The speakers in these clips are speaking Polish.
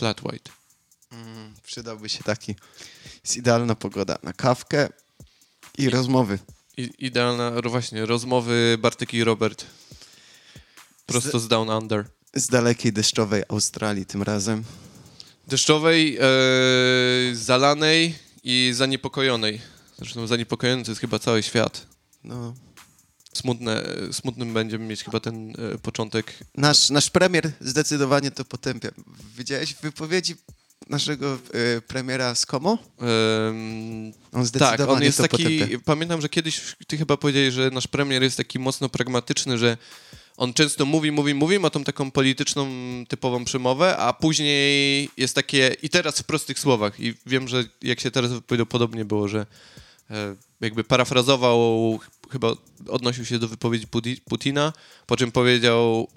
flat white. Mm, przydałby się taki. Jest idealna pogoda na kawkę i rozmowy. I, idealna, właśnie, rozmowy Bartek i Robert. Prosto z Down Under. Z dalekiej deszczowej Australii tym razem. Deszczowej, e, zalanej i zaniepokojonej. Zresztą zaniepokojony to jest chyba cały świat. No. Smutne, smutnym będziemy mieć chyba ten e, początek. Nasz, nasz premier zdecydowanie to potępia. Widziałeś wypowiedzi naszego e, premiera z Komo? Em, On zdecydowanie tak, on jest to taki. potępia. Pamiętam, że kiedyś ty chyba powiedziałeś, że nasz premier jest taki mocno pragmatyczny, że on często mówi, mówi, mówi, ma tą taką polityczną, typową przemowę, a później jest takie. I teraz w prostych słowach. I wiem, że jak się teraz wypowiedział, podobnie było, że e, jakby parafrazował, chyba odnosił się do wypowiedzi Puti- Putina, po czym powiedział,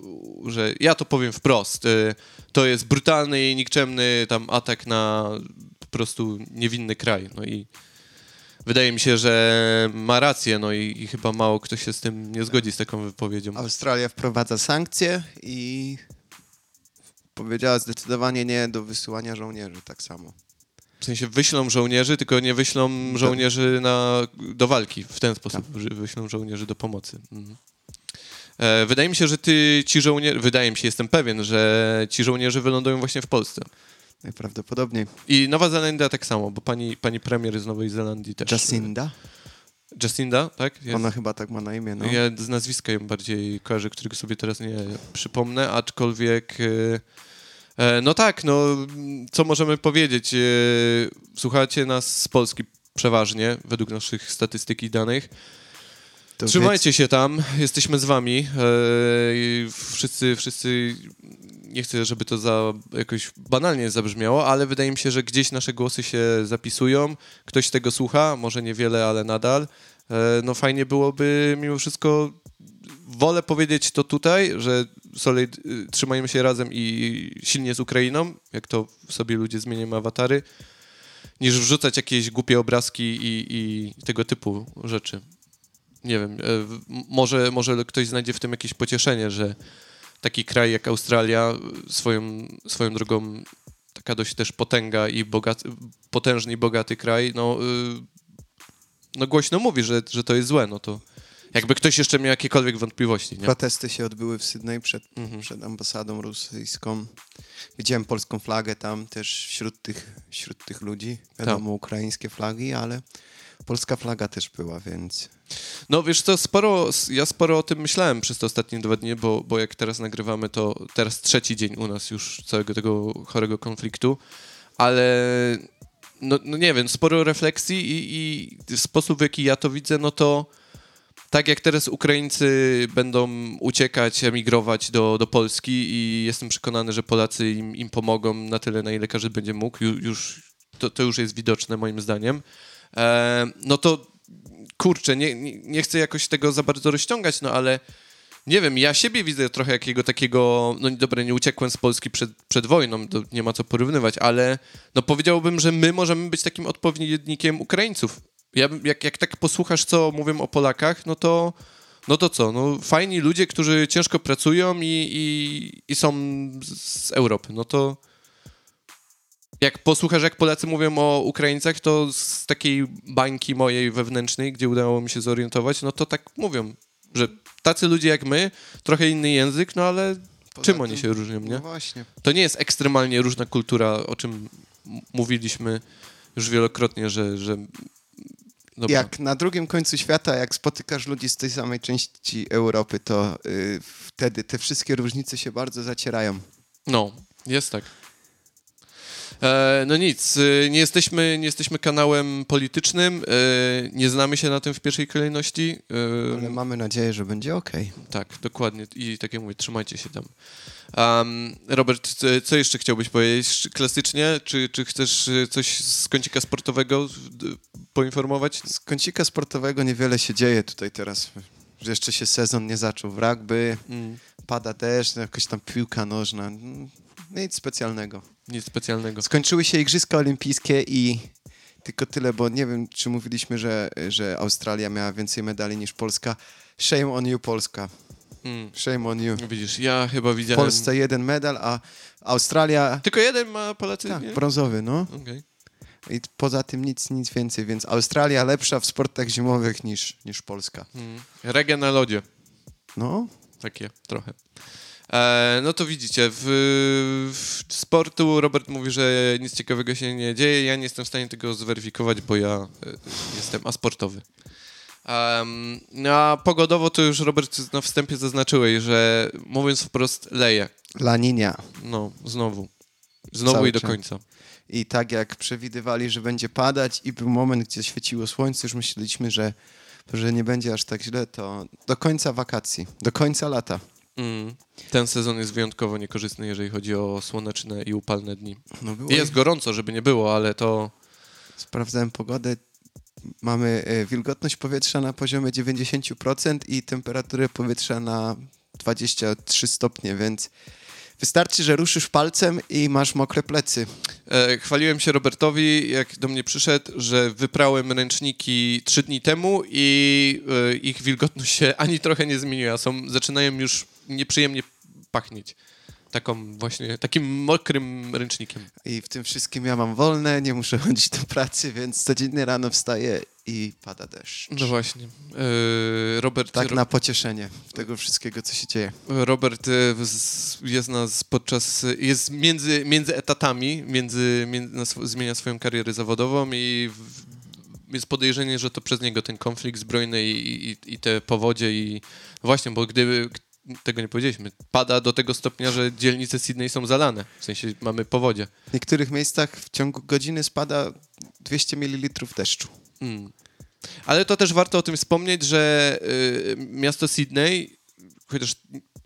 że ja to powiem wprost. e, To jest brutalny i nikczemny tam atak na po prostu niewinny kraj. No i wydaje mi się, że ma rację, no i, i chyba mało kto się z tym nie zgodzi z taką wypowiedzią. Australia wprowadza sankcje i powiedziała zdecydowanie nie do wysyłania żołnierzy tak samo. W sensie wyślą żołnierzy, tylko nie wyślą żołnierzy na, do walki w ten sposób, że wyślą żołnierzy do pomocy. Mhm. E, wydaje mi się, że ty, ci żołnierze, wydaje mi się, jestem pewien, że ci żołnierze wylądują właśnie w Polsce. Najprawdopodobniej. I Nowa Zelandia tak samo, bo pani, pani premier z Nowej Zelandii też. Jacinda? Jacinda, tak? Jest. Ona chyba tak ma na imię, no. Ja z nazwiska ją bardziej kojarzę, którego sobie teraz nie przypomnę, aczkolwiek... e, e, No tak, no co możemy powiedzieć? E, Słuchacie nas z Polski przeważnie, według naszych statystyk i danych. To Trzymajcie się tam, jesteśmy z wami. E, wszyscy, wszyscy, nie chcę, żeby to za, jakoś banalnie zabrzmiało, ale wydaje mi się, że gdzieś nasze głosy się zapisują, ktoś tego słucha, może niewiele, ale nadal. E, no fajnie byłoby mimo wszystko, wolę powiedzieć to tutaj, że solid, y, trzymajmy się razem i silnie z Ukrainą, jak to sobie ludzie zmieniają awatary, niż wrzucać jakieś głupie obrazki i, i tego typu rzeczy. Nie wiem, e, może, może ktoś znajdzie w tym jakieś pocieszenie, że taki kraj jak Australia e, swoją, swoją drogą taka dość też potęga i bogat, potężny i bogaty kraj, no, y, no głośno mówi, że, że to jest złe, no to jakby ktoś jeszcze miał jakiekolwiek wątpliwości, nie? Protesty się odbyły w Sydney przed, Mhm. przed ambasadą rosyjską. Widziałem polską flagę tam też wśród tych, wśród tych ludzi. Wiadomo, ukraińskie flagi, ale polska flaga też była, więc No wiesz co, sporo, ja sporo o tym myślałem przez te ostatnie dwa dni, bo, bo jak teraz nagrywamy, to teraz trzeci dzień u nas już całego tego chorego konfliktu, ale no, no nie wiem, sporo refleksji i, i sposób, w jaki ja to widzę, no to tak jak teraz Ukraińcy będą uciekać, emigrować do, do Polski i jestem przekonany, że Polacy im, im pomogą na tyle, na ile każdy będzie mógł, Ju- już, to, to już jest widoczne moim zdaniem, e, no to kurczę, nie, nie, nie chcę jakoś tego za bardzo rozciągać, no ale nie wiem, ja siebie widzę trochę jakiego takiego, no dobra, nie uciekłem z Polski przed, przed wojną, nie ma co porównywać, ale no powiedziałbym, że my możemy być takim odpowiednikiem Ukraińców. Ja, jak, jak tak posłuchasz, co mówią o Polakach, no to, no to co, no fajni ludzie, którzy ciężko pracują i, i, i są z, Europy, no to jak posłuchasz, jak Polacy mówią o Ukraińcach, to z takiej bańki mojej wewnętrznej, gdzie udało mi się zorientować, no to tak mówią, że tacy ludzie jak my, trochę inny język, no ale Poza czym tym- oni się różnią, nie? No właśnie. To nie jest ekstremalnie różna kultura, o czym mówiliśmy już wielokrotnie, że... że dobra. Jak na drugim końcu świata, jak spotykasz ludzi z tej samej części Europy, to y, wtedy te wszystkie różnice się bardzo zacierają. No, jest tak. E, no nic, e, nie jesteśmy, nie jesteśmy kanałem politycznym, e, nie znamy się na tym w pierwszej kolejności. e, Ale mamy nadzieję, że będzie ok. Tak, dokładnie. I tak jak mówię, trzymajcie się tam. Um, Robert, co- jeszcze chciałbyś powiedzieć? Klasycznie, czy, czy chcesz coś z kącika sportowego poinformować? Z kącika sportowego niewiele się dzieje tutaj teraz. Jeszcze się sezon nie zaczął w rugby, Mm, pada deszcz, jakaś tam piłka nożna. Mm, Nic specjalnego. nic specjalnego. Skończyły się Igrzyska Olimpijskie i tylko tyle, bo nie wiem, czy mówiliśmy, że, że Australia miała więcej medali niż Polska. Shame on you, Polska. Mm. Shame on you. Widzisz, ja chyba W widziałem... Polsce jeden medal, a Australia... Tylko jeden ma Polacy, Tak, nie? brązowy, no. Okej. I poza tym nic, nic więcej, więc Australia lepsza w sportach zimowych niż, niż Polska. Mm. Reggae na lodzie. No, Takie trochę. E, no to widzicie, w, w sportu Robert mówi, że nic ciekawego się nie dzieje. Ja nie jestem w stanie tego zweryfikować, bo ja e, jestem asportowy. Um, a pogodowo to już Robert na wstępie zaznaczyłeś, że mówiąc wprost leje. Laninia. No, znowu. Znowu Cały i do czas. końca. I tak jak przewidywali, że będzie padać i był moment, gdzie świeciło słońce, już myśleliśmy, że, że nie będzie aż tak źle, to do końca wakacji, do końca lata. Mm. Ten sezon jest wyjątkowo niekorzystny, jeżeli chodzi o słoneczne i upalne dni. No Jest gorąco, żeby nie było, ale to... Sprawdzałem pogodę. Mamy e, wilgotność powietrza na poziomie 90% i temperaturę powietrza na 23 stopnie, więc wystarczy, że ruszysz palcem i masz mokre plecy. E, chwaliłem się Robertowi, jak do mnie przyszedł, że wyprałem ręczniki trzy dni temu i e, ich wilgotność się ani trochę nie zmieniła. Są, zaczynają już nieprzyjemnie pachnieć. Taką właśnie, takim mokrym ręcznikiem. I w tym wszystkim ja mam wolne, nie muszę chodzić do pracy, więc codziennie rano wstaję i pada deszcz. No właśnie. E, Robert, Tak na pocieszenie tego wszystkiego, co się dzieje. Robert z- jest nas podczas, jest między, między etatami, między, między zmienia swoją karierę zawodową i jest podejrzenie, że to przez niego ten konflikt zbrojny i, i, i te powodzie i właśnie, bo gdyby tego nie powiedzieliśmy, pada do tego stopnia, że dzielnice Sydney są zalane, w sensie mamy powodzie. W niektórych miejscach w ciągu godziny spada 200 ml deszczu. Mm. Ale to też warto o tym wspomnieć, że y, miasto Sydney, chociaż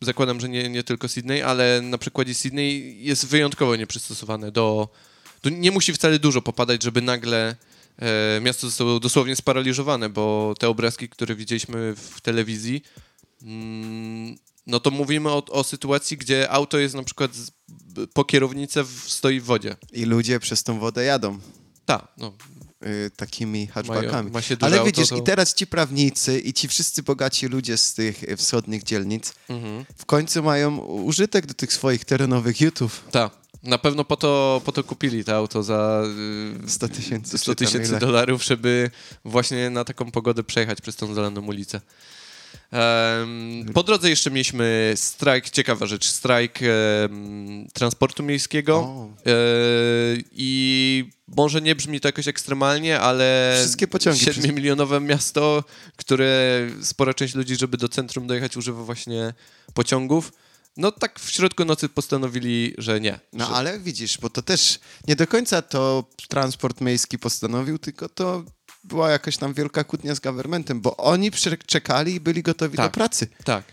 zakładam, że nie, nie tylko Sydney, ale na przykładzie Sydney jest wyjątkowo nieprzystosowane do, do... Nie musi wcale dużo popadać, żeby nagle e, miasto zostało dosłownie sparaliżowane, bo te obrazki, które widzieliśmy w telewizji, mm, no to mówimy o, o sytuacji, gdzie auto jest na przykład z, po kierownicę w, stoi w wodzie. I ludzie przez tą wodę jadą Tak, no, y, takimi hatchbackami. ma duże Ale auto, widzisz, to- i teraz ci prawnicy i ci wszyscy bogaci ludzie z tych y, wschodnich dzielnic mhm. w końcu mają użytek do tych swoich terenowych jutów. Tak. Na pewno po to, po to kupili to auto za 100 tysięcy. y, 100 czy tam tysięcy ile. dolarów, żeby właśnie na taką pogodę przejechać przez tą zalaną ulicę. Po drodze jeszcze mieliśmy strajk, ciekawa rzecz, strajk transportu miejskiego O. e, i może nie brzmi to jakoś ekstremalnie, ale Wszystkie pociągi 7-milionowe miasto, które spora część ludzi, żeby do centrum dojechać, używa właśnie pociągów. No tak w środku nocy postanowili, że nie. No że, ale widzisz, bo to też nie do końca to transport miejski postanowił, tylko to była jakaś tam wielka kłótnia z governmentem, bo oni czekali i byli gotowi Tak. do pracy. Tak.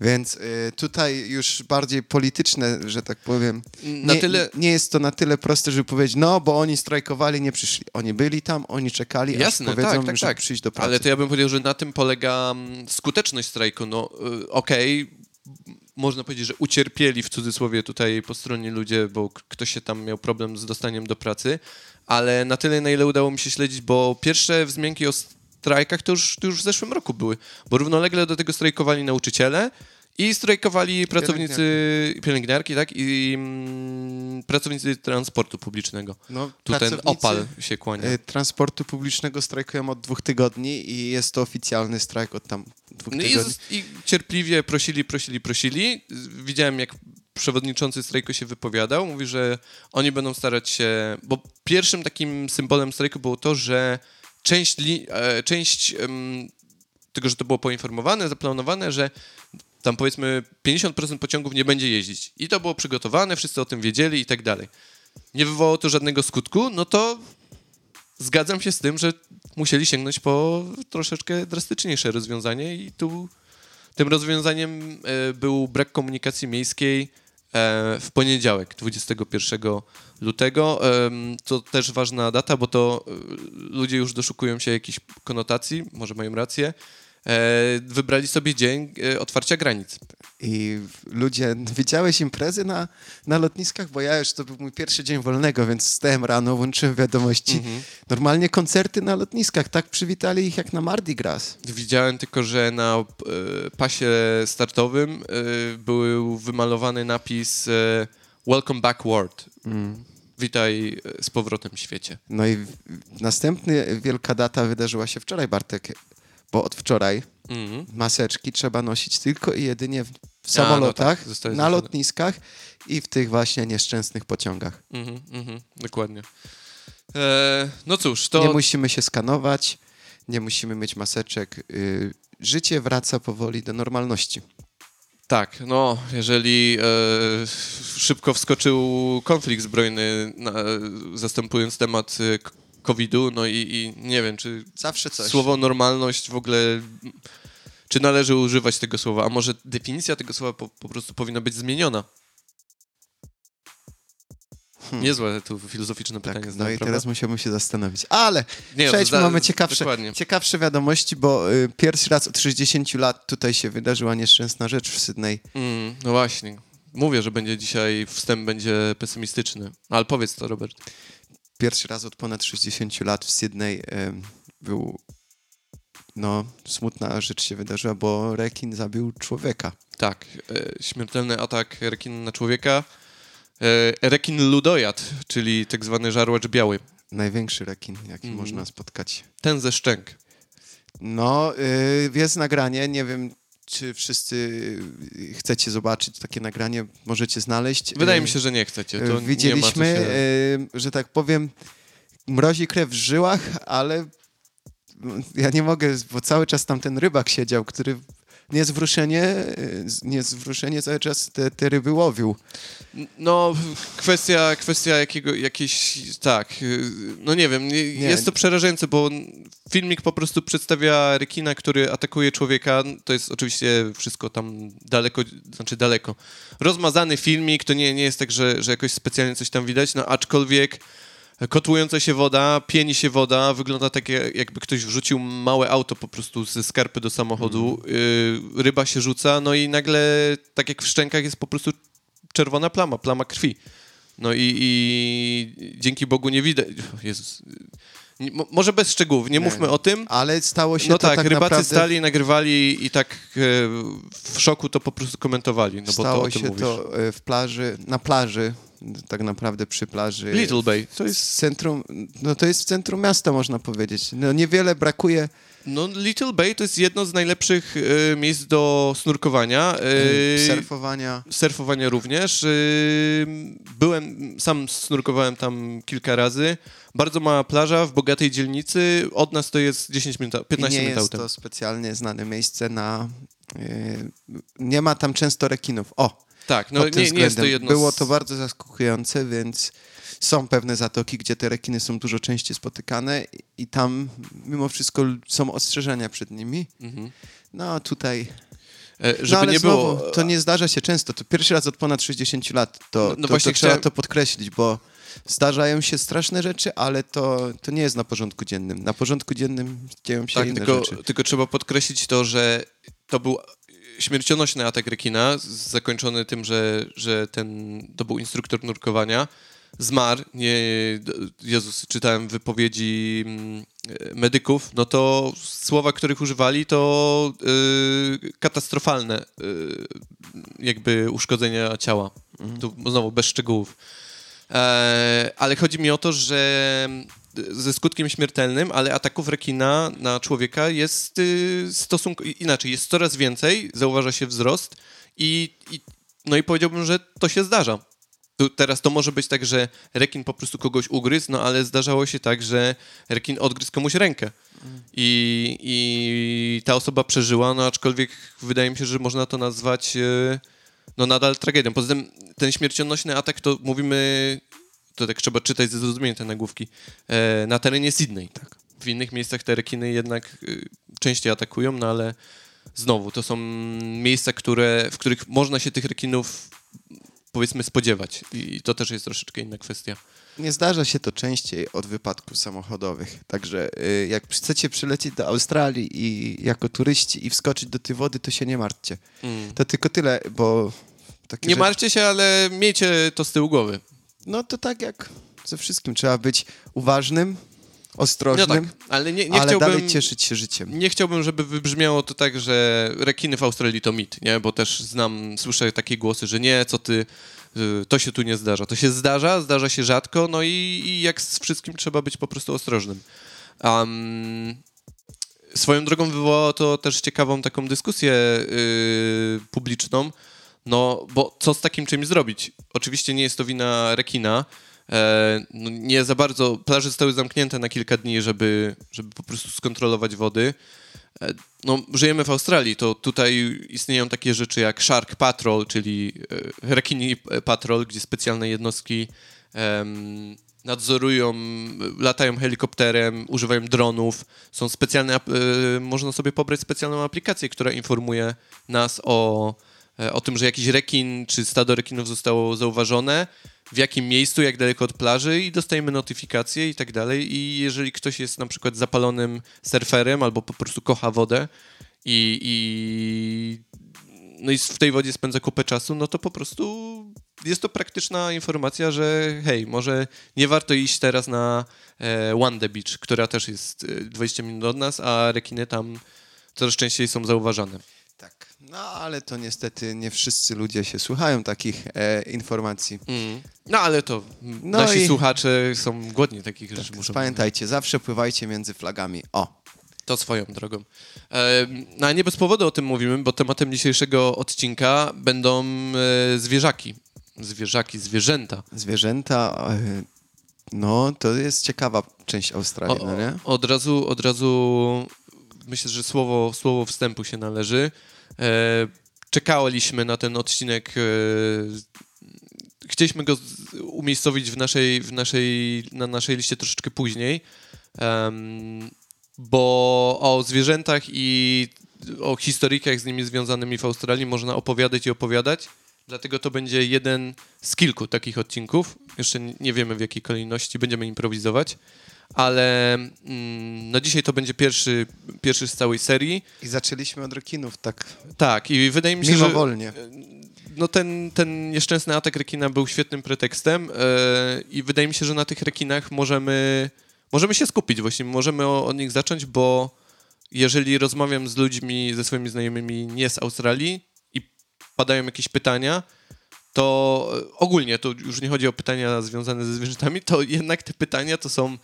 Więc y, tutaj już bardziej polityczne, że tak powiem. Na nie, tyle- nie jest to na tyle proste, żeby powiedzieć, no bo oni strajkowali, nie przyszli. Oni byli tam, oni czekali, Jasne, aż powiedzą, tak, tak, żeby tak. przyjść do pracy. Ale to ja bym powiedział, że na tym polega mm, skuteczność strajku. No y, okej, m- można powiedzieć, że ucierpieli w cudzysłowie tutaj po stronie ludzie, bo ktoś się tam miał problem z dostaniem do pracy, ale na tyle, na ile udało mi się śledzić, bo pierwsze wzmianki o strajkach to już, to już w zeszłym roku były, bo równolegle do tego strajkowali nauczyciele i strajkowali pracownicy, pielęgniarki, tak, i mm, pracownicy transportu publicznego. no, Tu ten opal się kłania. y, transportu publicznego strajkują od dwóch tygodni i jest to oficjalny strajk od tam dwóch No i, tygodni. z, I cierpliwie prosili, prosili, prosili. Widziałem, jak przewodniczący strajku się wypowiadał. Mówi, że oni będą starać się. Bo pierwszym takim symbolem strajku było to, że część, li, e, część tego, że to było poinformowane, zaplanowane, że tam powiedzmy 50% pociągów nie będzie jeździć. I to było przygotowane, wszyscy o tym wiedzieli i tak dalej. Nie wywołało to żadnego skutku, no to zgadzam się z tym, że musieli sięgnąć po troszeczkę drastyczniejsze rozwiązanie i tu tym rozwiązaniem e, był brak komunikacji miejskiej w poniedziałek, 21 lutego. To też ważna data, bo to e, ludzie już doszukują się jakichś konotacji, może mają rację. E, wybrali sobie dzień e, otwarcia granic. I ludzie, widziałeś imprezy na, na lotniskach? Bo ja już, to był mój pierwszy dzień wolnego, więc stałem rano, włączyłem wiadomości. Mhm. Normalnie koncerty na lotniskach, tak przywitali ich jak na Mardi Gras. Widziałem tylko, że na e, pasie startowym był wymalowany napis Welcome back world. Witaj e, z powrotem w świecie. No i następny wielka data wydarzyła się wczoraj, Bartek, bo od wczoraj Mhm. maseczki trzeba nosić tylko i jedynie w, w no samolotach, tak, na lotniskach i w tych właśnie nieszczęsnych pociągach. Mhm, mhm, dokładnie. E, no cóż, to... Nie musimy się skanować, nie musimy mieć maseczek. Y, życie wraca powoli do normalności. Tak, no, jeżeli e, szybko wskoczył konflikt zbrojny, na, zastępując temat k- COVID-u, no i, i nie wiem, czy Zawsze coś. słowo normalność w ogóle, czy należy używać tego słowa, a może definicja tego słowa po, po prostu powinna być zmieniona? Niezłe tu filozoficzne pytanie. Hmm. Tak, no znam, i prawda? teraz musiałbym się zastanowić. Ale Nie, przejdźmy, za- mamy ciekawsze, dokładnie. ciekawsze wiadomości, bo y, pierwszy raz od 60 lat tutaj się wydarzyła nieszczęsna rzecz w Sydney. Mm, no właśnie. Mówię, że będzie dzisiaj, wstęp będzie pesymistyczny. Ale powiedz to, Robert. Pierwszy raz od ponad 60 lat w Sydney był, no, smutna rzecz się wydarzyła, bo rekin zabił człowieka. Tak, e, śmiertelny atak rekina na człowieka. E, rekin ludojad, czyli tak zwany żarłacz biały. Największy rekin, jaki Mhm. można spotkać. Ten ze szczęk. No, y, jest nagranie, nie wiem, czy wszyscy y, chcecie zobaczyć takie nagranie, możecie znaleźć. Wydaje Y, mi się, że nie chcecie. To y, Nie Widzieliśmy, co się... y, że tak powiem, mrozi krew w żyłach, ale ja nie mogę, bo cały czas tam ten rybak siedział, który niezwruszenie, niezwruszenie cały czas te, te ryby łowił. No, kwestia, kwestia jakiego, jakiejś, tak, no nie wiem, nie, jest to przerażające, bo filmik po prostu przedstawia rekina, który atakuje człowieka, to jest oczywiście wszystko tam daleko, znaczy daleko, rozmazany filmik, to nie, nie jest tak, że, że jakoś specjalnie coś tam widać, no aczkolwiek kotłująca się woda, pieni się woda, wygląda tak jak- jakby ktoś wrzucił małe auto po prostu ze skarpy do samochodu, y, ryba się rzuca, no i nagle, tak jak w szczękach jest po prostu czerwona plama, plama krwi. No i, i dzięki Bogu nie widać. Jezus. Nie, może bez szczegółów, nie, Nie. mówmy o tym. Ale stało się No to tak, tak rybacy naprawdę... stali, nagrywali i tak e, w szoku to po prostu komentowali. No bo to Stało o tym się mówisz. to y, w plaży, na plaży, tak naprawdę przy plaży. Little Bay. To jest centrum, no to jest w centrum miasta, można powiedzieć. No niewiele brakuje No Little Bay to jest jedno z najlepszych e, miejsc do snurkowania. y, E, surfowania. surfowania również. Yy, Byłem, sam snurkowałem tam kilka razy. Bardzo mała plaża w bogatej dzielnicy. Od nas to jest 10 minut, I 15 nie minut jest autem. to specjalnie znane miejsce na... y, nie ma tam często rekinów. O, Tak, no nie, nie jest to jedno Było to bardzo zaskakujące, więc są pewne zatoki, gdzie te rekiny są dużo częściej spotykane i- tam mimo wszystko są ostrzeżenia przed nimi. Mhm. No a tutaj... E, Żeby no ale nie znowu, było... to nie zdarza się często. To pierwszy raz od ponad 60 lat. To, No- no to, właśnie to trzeba chciałem- to podkreślić, bo zdarzają się straszne rzeczy, ale to, to nie jest na porządku dziennym. Na porządku dziennym dzieją się Tak, inne tylko, rzeczy. tylko trzeba podkreślić to, że to był śmiercionośny atak rekina, zakończony tym, że, że ten, to był instruktor nurkowania. Zmarł, nie, Jezus, czytałem wypowiedzi mm, e, medyków, no to słowa, których używali, to y, katastrofalne y, jakby uszkodzenia ciała. Tu znowu bez szczegółów. E, ale chodzi mi o to, że ze skutkiem śmiertelnym, ale ataków rekina na człowieka jest y, stosunku inaczej, jest coraz więcej, zauważa się wzrost i, i no i powiedziałbym, że to się zdarza. Tu, teraz to może być tak, że rekin po prostu kogoś ugryzł, no ale zdarzało się tak, że rekin odgryzł komuś rękę. I, I ta osoba przeżyła, no aczkolwiek wydaje mi się, że można to nazwać e, no nadal tragedią. Poza tym ten śmiercionośny atak to mówimy, to tak trzeba czytać ze zrozumieniem te nagłówki, e, na terenie Sydney. Tak. W innych miejscach te rekiny jednak y, częściej atakują, no ale znowu, to są miejsca, które, w których można się tych rekinów powiedzmy spodziewać. I to też jest troszeczkę inna kwestia. Nie zdarza się to częściej od wypadków samochodowych. Także y, jak chcecie przylecieć do Australii i jako turyści i wskoczyć do tej wody, to się nie martwcie. Mm. To tylko tyle, bo takie Nie rzeczy- martwcie się, ale miejcie to z tyłu głowy. No to tak jak ze wszystkim. Trzeba być uważnym, No ostrożnym, tak, ale nie, nie ale chciałbym... dalej cieszyć się życiem. Nie chciałbym, żeby wybrzmiało to tak, że rekiny w Australii to mit, nie? Bo też znam, słyszę takie głosy, że nie, co ty, y, to się tu nie zdarza. To się zdarza, zdarza się rzadko, no i, i jak z wszystkim trzeba być po prostu ostrożnym. Um, swoją drogą wywołało to też ciekawą taką dyskusję y, publiczną, no bo co z takim czymś zrobić? Oczywiście nie jest to wina rekina, E, no nie za bardzo, plaże zostały zamknięte na kilka dni, żeby, żeby po prostu skontrolować wody. E, no, żyjemy w Australii, to tutaj istnieją takie rzeczy jak Shark Patrol, czyli e, rekini patrol, gdzie specjalne jednostki nadzorują, latają helikopterem, używają dronów. Są specjalne, e, można sobie pobrać specjalną aplikację, która informuje nas o, o tym, że jakiś rekin czy stado rekinów zostało zauważone, w jakim miejscu, jak daleko od plaży i dostajemy notyfikacje i tak dalej. I jeżeli ktoś jest na przykład zapalonym surferem albo po prostu kocha wodę i, i no i w tej wodzie spędza kupę czasu, no to po prostu jest to praktyczna informacja, że hej, może nie warto iść teraz na e, Wanda Beach, która też jest e, 20 minut od nas, a rekiny tam coraz częściej są zauważane. No ale to niestety nie wszyscy ludzie się słuchają takich e, informacji. Mm. No ale to No nasi i- słuchacze są głodni takich rzeczy. Tak, muszą pamiętajcie, zawsze pływajcie między flagami. O, To swoją drogą. E, no, a nie bez powodu o tym mówimy, bo tematem dzisiejszego odcinka będą e, zwierzaki. Zwierzaki, zwierzęta. zwierzęta, e, no to jest ciekawa część Australii, O, no nie? od razu, od razu myślę, że słowo, słowo wstępu się należy. E, czekaliśmy na ten odcinek. E, chcieliśmy go umiejscowić w naszej, w naszej, na naszej liście troszeczkę później, bo o zwierzętach i o historykach z nimi związanymi w Australii można opowiadać i opowiadać. Dlatego to będzie jeden z kilku takich odcinków. Jeszcze nie wiemy w jakiej kolejności będziemy improwizować, ale mm, no dzisiaj to będzie pierwszy, pierwszy z całej serii. I zaczęliśmy od rekinów, tak Tak, i wydaje mi się, że mimowolnie. no ten, ten nieszczęsny atak rekina był świetnym pretekstem e, i wydaje mi się, że na tych rekinach możemy, możemy się skupić właśnie, możemy o, od nich zacząć, bo jeżeli rozmawiam z ludźmi, ze swoimi znajomymi nie z Australii i padają jakieś pytania, to e, ogólnie, to już nie chodzi o pytania związane ze zwierzętami, to jednak te pytania to są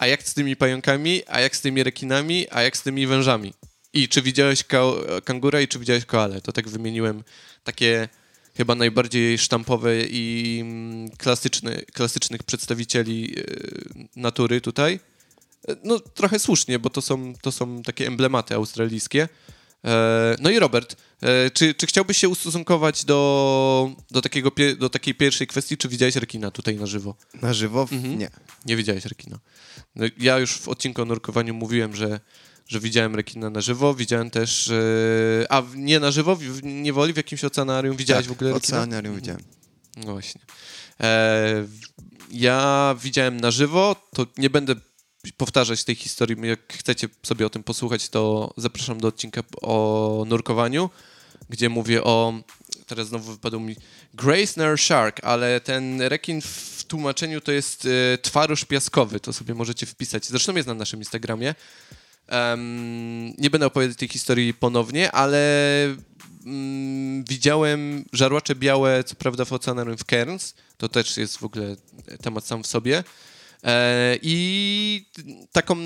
a jak z tymi pająkami, a jak z tymi rekinami, a jak z tymi wężami? I czy widziałeś ka- kangura i czy widziałeś koalę? To tak wymieniłem takie chyba najbardziej sztampowe i mm, klasyczny, klasycznych przedstawicieli e, natury tutaj. E, No trochę słusznie, bo to są, to są takie emblematy australijskie. E, No i Robert, e, czy, czy chciałbyś się ustosunkować do, do, takiego, do takiej pierwszej kwestii, czy widziałeś rekina tutaj na żywo? Na żywo? Mhm. Nie. Nie widziałeś rekina. No, ja już w odcinku o nurkowaniu mówiłem, że, że widziałem rekina na żywo, widziałem też, e, a nie na żywo, w niewoli, w jakimś oceanarium widziałeś tak, w ogóle rekina? Oceanarium widziałem. No właśnie. E, ja widziałem na żywo, to nie będę powtarzać tej historii. Jak chcecie sobie o tym posłuchać, to zapraszam do odcinka o nurkowaniu, gdzie mówię o. Teraz znowu wypadł mi Grey Snare Shark, ale ten rekin w tłumaczeniu to jest twaróż piaskowy. To sobie możecie wpisać. Zresztą jest na naszym Instagramie. Em, nie będę opowiadać tej historii ponownie, ale mm, widziałem żarłacze białe, co prawda w oceanarium w Cairns. To też jest w ogóle temat sam w sobie. E, I taką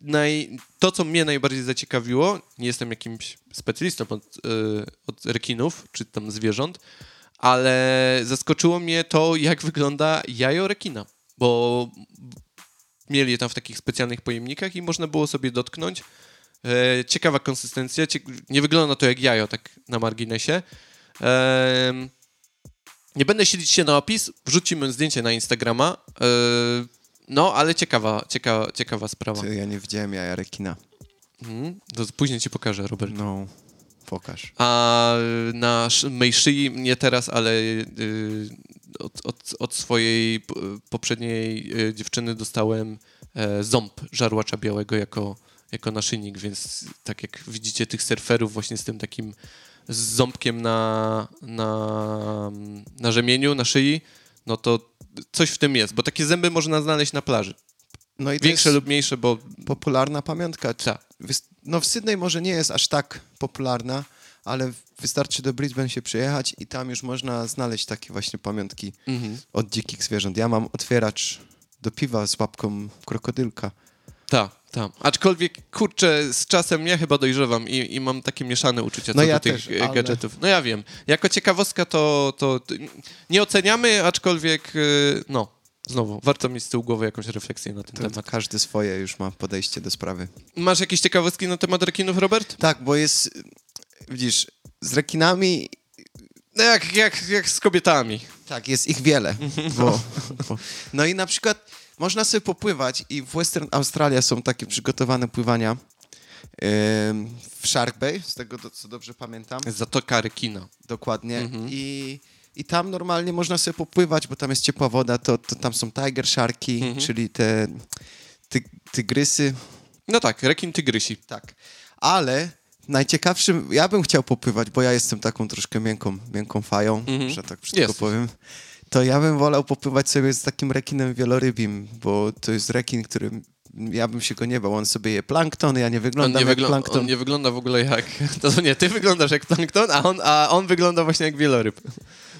naj, to, co mnie najbardziej zaciekawiło, nie jestem jakimś specjalistą od, e, od rekinów czy tam zwierząt, ale zaskoczyło mnie to, jak wygląda jajo rekina, bo mieli je tam w takich specjalnych pojemnikach i można było sobie dotknąć. E, ciekawa konsystencja, nie wygląda to jak jajo, tak na marginesie. Em, nie będę siedzieć się na opis, wrzucimy zdjęcie na Instagrama. E, no, ale ciekawa, ciekawa, ciekawa sprawa. Ty, Ja nie widziałem jaja rekina. Mhm. To później ci pokażę, Robert. No, Pokaż. A na mej szyi, nie teraz, ale y, od, od, od swojej poprzedniej y, dziewczyny dostałem e, ząb żarłacza białego jako, jako naszyjnik, więc tak jak widzicie tych surferów właśnie z tym takim z ząbkiem na, na, na rzemieniu, na szyi, no to coś w tym jest, bo takie zęby można znaleźć na plaży. No i Większe lub mniejsze, bo popularna pamiątka. tak. Wys- No w Sydney może nie jest aż tak popularna, ale wystarczy do Brisbane się przyjechać i tam już można znaleźć takie właśnie pamiątki Mhm. od dzikich zwierząt. Ja mam otwieracz do piwa z łapką krokodylka. Tak, tak. Aczkolwiek, kurczę, z czasem ja chyba dojrzewam i, i mam takie mieszane uczucia No co ja do tych też, e, ale- gadżetów. No ja wiem. Jako ciekawostka to, to to nie oceniamy, aczkolwiek e, no, znowu, warto mieć z tyłu głowy jakąś refleksję na ten To temat. każdy swoje już ma podejście do sprawy. Masz jakieś ciekawostki na temat rekinów, Robert? Tak, bo jest, widzisz, z rekinami No jak, jak, jak z kobietami. Tak, jest ich wiele. Bo, bo. No i na przykład można sobie popływać i w Western Australia są takie przygotowane pływania w Shark Bay, z tego co dobrze pamiętam, Zatoka rekina. dokładnie. Mhm. I, I tam normalnie można sobie popływać, bo tam jest ciepła woda, to, to tam są tiger sharki, Mhm. czyli te ty, tygrysy, No tak, rekin tygrysi. tak. Ale najciekawszym, ja bym chciał popływać, bo ja jestem taką troszkę miękką, miękką fają, Mhm. że tak Jesteś. powiem. To ja bym wolał popływać sobie z takim rekinem wielorybim, bo to jest rekin, który ja bym się go nie bał. On sobie je plankton, ja nie On wyglądam nie, jak wygl- plankton. on nie wygląda w ogóle jak... To nie, ty wyglądasz jak plankton, a on, a on wygląda właśnie jak wieloryb.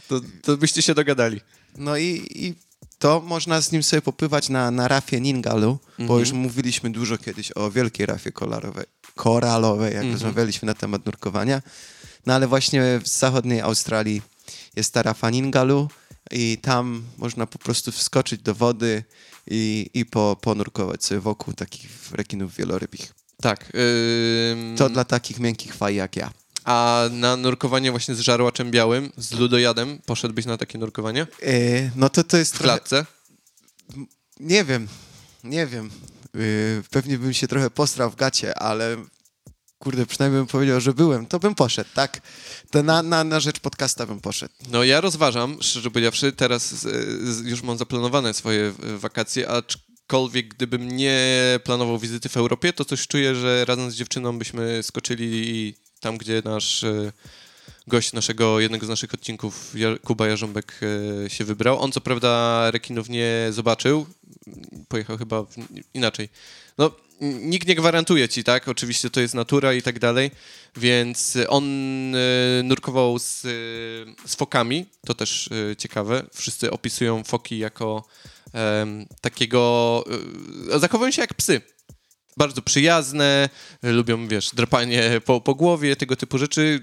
To, to byście się dogadali. No i, i to można z nim sobie popływać na, na rafie Ningalu, bo Mhm. już mówiliśmy dużo kiedyś o wielkiej rafie kolorowej, koralowej, jak Mhm. rozmawialiśmy na temat nurkowania. No ale właśnie w zachodniej Australii jest ta rafa Ningalu i tam można po prostu wskoczyć do wody i, i po, ponurkować sobie wokół takich rekinów wielorybich. Tak. ym, To dla takich miękkich faj jak ja. A na nurkowanie właśnie z żarłaczem białym, z ludojadem, poszedłbyś na takie nurkowanie? E, no to to jest W trochę... klatce? Nie wiem, nie wiem. Yy, pewnie bym się trochę postrał w gacie, ale kurde, przynajmniej bym powiedział, że byłem, to bym poszedł, tak? To na, na, na rzecz podcasta bym poszedł. No ja rozważam, szczerze powiedziawszy, teraz z, już mam zaplanowane swoje e, wakacje, aczkolwiek gdybym nie planował wizyty w Europie, to coś czuję, że razem z dziewczyną byśmy skoczyli tam, gdzie nasz gość naszego, jednego z naszych odcinków, Kuba Jarząbek e, się wybrał. On co prawda rekinów nie zobaczył, pojechał chyba w, inaczej. No, nikt nie gwarantuje ci, tak? Oczywiście to jest natura i tak dalej, więc y, on y, nurkował z, y, z fokami, to też y, ciekawe. Wszyscy opisują foki jako em, takiego... Y, zachowują się jak psy. Bardzo przyjazne, y, lubią, wiesz, drapanie po, po głowie, tego typu rzeczy.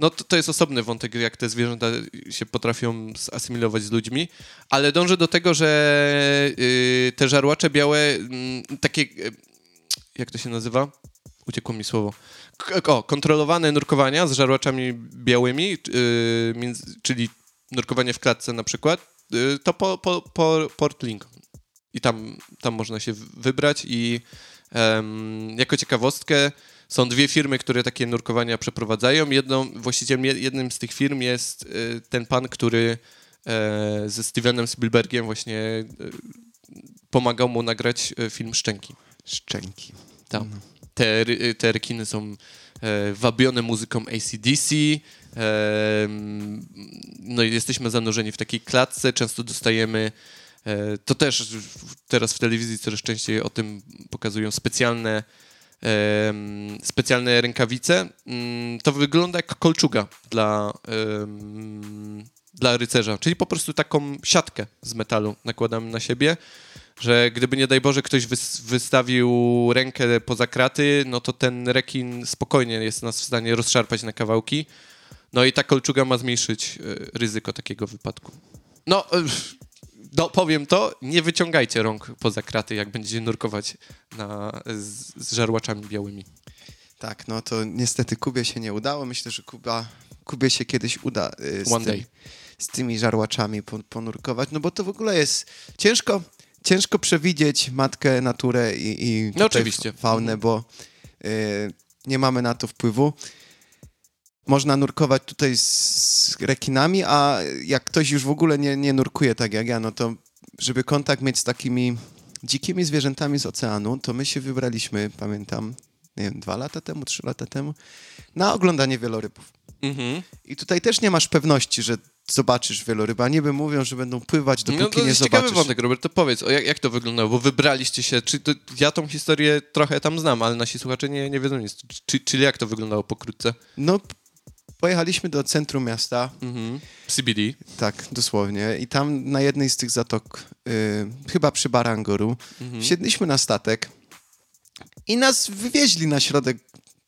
No to, to jest osobny wątek, jak te zwierzęta się potrafią zasymilować z ludźmi, ale dążę do tego, że y, te żarłacze białe, mm, takie, y, jak to się nazywa? Uciekło mi słowo. K- o, kontrolowane nurkowania z żarłaczami białymi, y, czyli nurkowanie w klatce na przykład, y, to po, po, po Port Lincoln. I tam, tam można się wybrać i jako ciekawostkę są dwie firmy, które takie nurkowania przeprowadzają. Jedną, właścicielem jed- jednym z tych firm jest y, ten pan, który e, ze Stevenem Spielbergiem właśnie e, pomagał mu nagrać e, film Szczęki. Szczęki. Tam. Te, te rekiny są wabione muzyką ACDC. No i jesteśmy zanurzeni w takiej klatce. Często dostajemy. To też teraz w telewizji coraz częściej o tym pokazują specjalne. Specjalne rękawice. Mm, To wygląda jak kolczuga dla, dla rycerza, czyli po prostu taką siatkę z metalu nakładamy na siebie że gdyby nie daj Boże ktoś wys- wystawił rękę poza kraty, no to ten rekin spokojnie jest nas w stanie rozszarpać na kawałki. No i ta kolczuga ma zmniejszyć e, ryzyko takiego wypadku. No, no powiem to, nie wyciągajcie rąk poza kraty, jak będziecie nurkować na, z, z żarłaczami białymi. Tak, no to niestety Kubie się nie udało. Myślę, że Kuba, Kubie się kiedyś uda y, z, One tym, day. z tymi żarłaczami pon- ponurkować, no bo to w ogóle jest ciężko, ciężko przewidzieć matkę, naturę i, i No oczywiście. faunę, bo y, nie mamy na to wpływu. Można nurkować tutaj z rekinami, a jak ktoś już w ogóle nie, nie nurkuje tak jak ja, no to żeby kontakt mieć z takimi dzikimi zwierzętami z oceanu, to my się wybraliśmy, pamiętam, nie wiem, dwa lata temu, trzy lata temu, na oglądanie wielorybów. Mhm. I tutaj też nie masz pewności, że zobaczysz wieloryba. Niby mówią, że będą pływać, No dopóki to nie jest ciekawy zobaczysz. wątek, Robert, to powiedz, jak, jak to wyglądało, bo wybraliście się, czy to, ja tą historię trochę tam znam, ale nasi słuchacze nie, nie wiedzą nic, czy, czyli jak to wyglądało pokrótce? No, pojechaliśmy do centrum miasta, Mhm. CBD. tak, dosłownie, i tam na jednej z tych zatok, y, chyba przy Barangoru, Mhm. wsiedliśmy na statek i nas wywieźli na środek.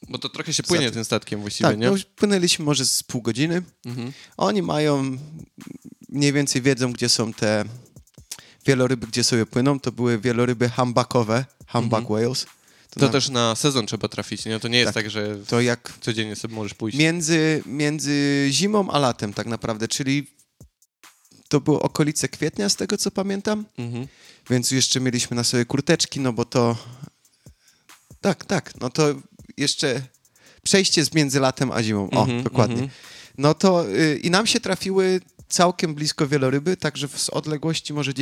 Bo to trochę się płynie Zatem- tym statkiem właściwie, Tak, nie? no, płynęliśmy może z pół godziny. Mhm. Oni mają, mniej więcej wiedzą, gdzie są te wieloryby, gdzie sobie płyną. To były wieloryby humbuckowe, humpback whales. Mhm. To na- też na sezon trzeba trafić, nie? To nie jest tak, Tak. że To jak codziennie sobie możesz pójść. między, między zimą a latem tak naprawdę, czyli to było okolice kwietnia z tego co pamiętam, Mhm. więc jeszcze mieliśmy na sobie kurteczki, no bo to tak, tak, no to jeszcze przejście z między latem a zimą, o, Mhm, dokładnie. mhm. No to y, i nam się trafiły całkiem blisko wieloryby, także z odległości może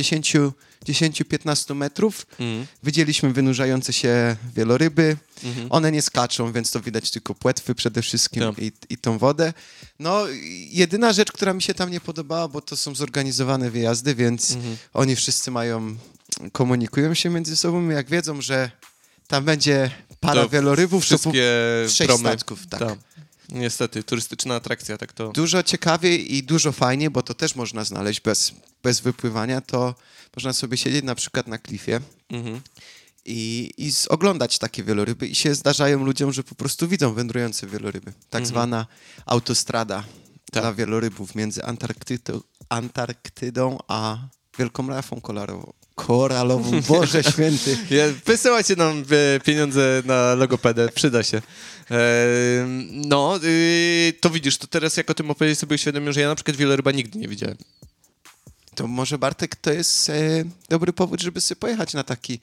10-15 metrów Mhm. widzieliśmy wynurzające się wieloryby, Mhm. one nie skaczą, więc to widać tylko płetwy przede wszystkim Tak. i, i tą wodę. No, jedyna rzecz, która mi się tam nie podobała, bo to są zorganizowane wyjazdy, więc Mhm. oni wszyscy mają, komunikują się między sobą, jak wiedzą, że tam będzie para To wielorybów, Wszystkie sześć promy. statków, tak. Tak. Niestety, turystyczna atrakcja, tak to... Dużo ciekawiej i dużo fajnie, bo to też można znaleźć bez, bez wypływania, to można sobie siedzieć na przykład na klifie Mhm. i, i oglądać takie wieloryby i się zdarzają ludziom, że po prostu widzą wędrujące wieloryby. Tak Mhm. zwana autostrada Tak. dla wielorybów między Antarktydą, Antarktydą a Wielką Rafą Koralową. Koralową, Boże Święty. Wysyłajcie nam e, pieniądze na logopedę, przyda się. E, no, y, to widzisz, to teraz jak o tym opowiedzieć sobie uświadomiłem, że ja na przykład wieloryba nigdy nie widziałem. To może Bartek to jest e, dobry powód, żeby sobie pojechać na taki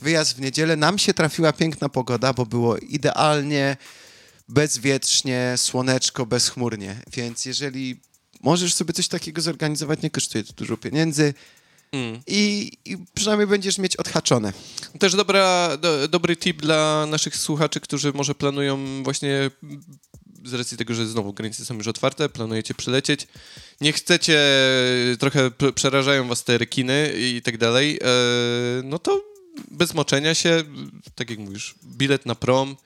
wyjazd w niedzielę. Nam się trafiła piękna pogoda, bo było idealnie, bezwietrznie, słoneczko, bezchmurnie. Więc jeżeli możesz sobie coś takiego zorganizować, nie kosztuje to dużo pieniędzy Mm. i, i przynajmniej będziesz mieć odhaczone. Też dobra, do, dobry tip dla naszych słuchaczy, którzy może planują właśnie z racji tego, że znowu granice są już otwarte, planujecie przylecieć. Nie chcecie, trochę przerażają was te rekiny i tak dalej, e, no to bez moczenia się, tak jak mówisz, bilet na prom.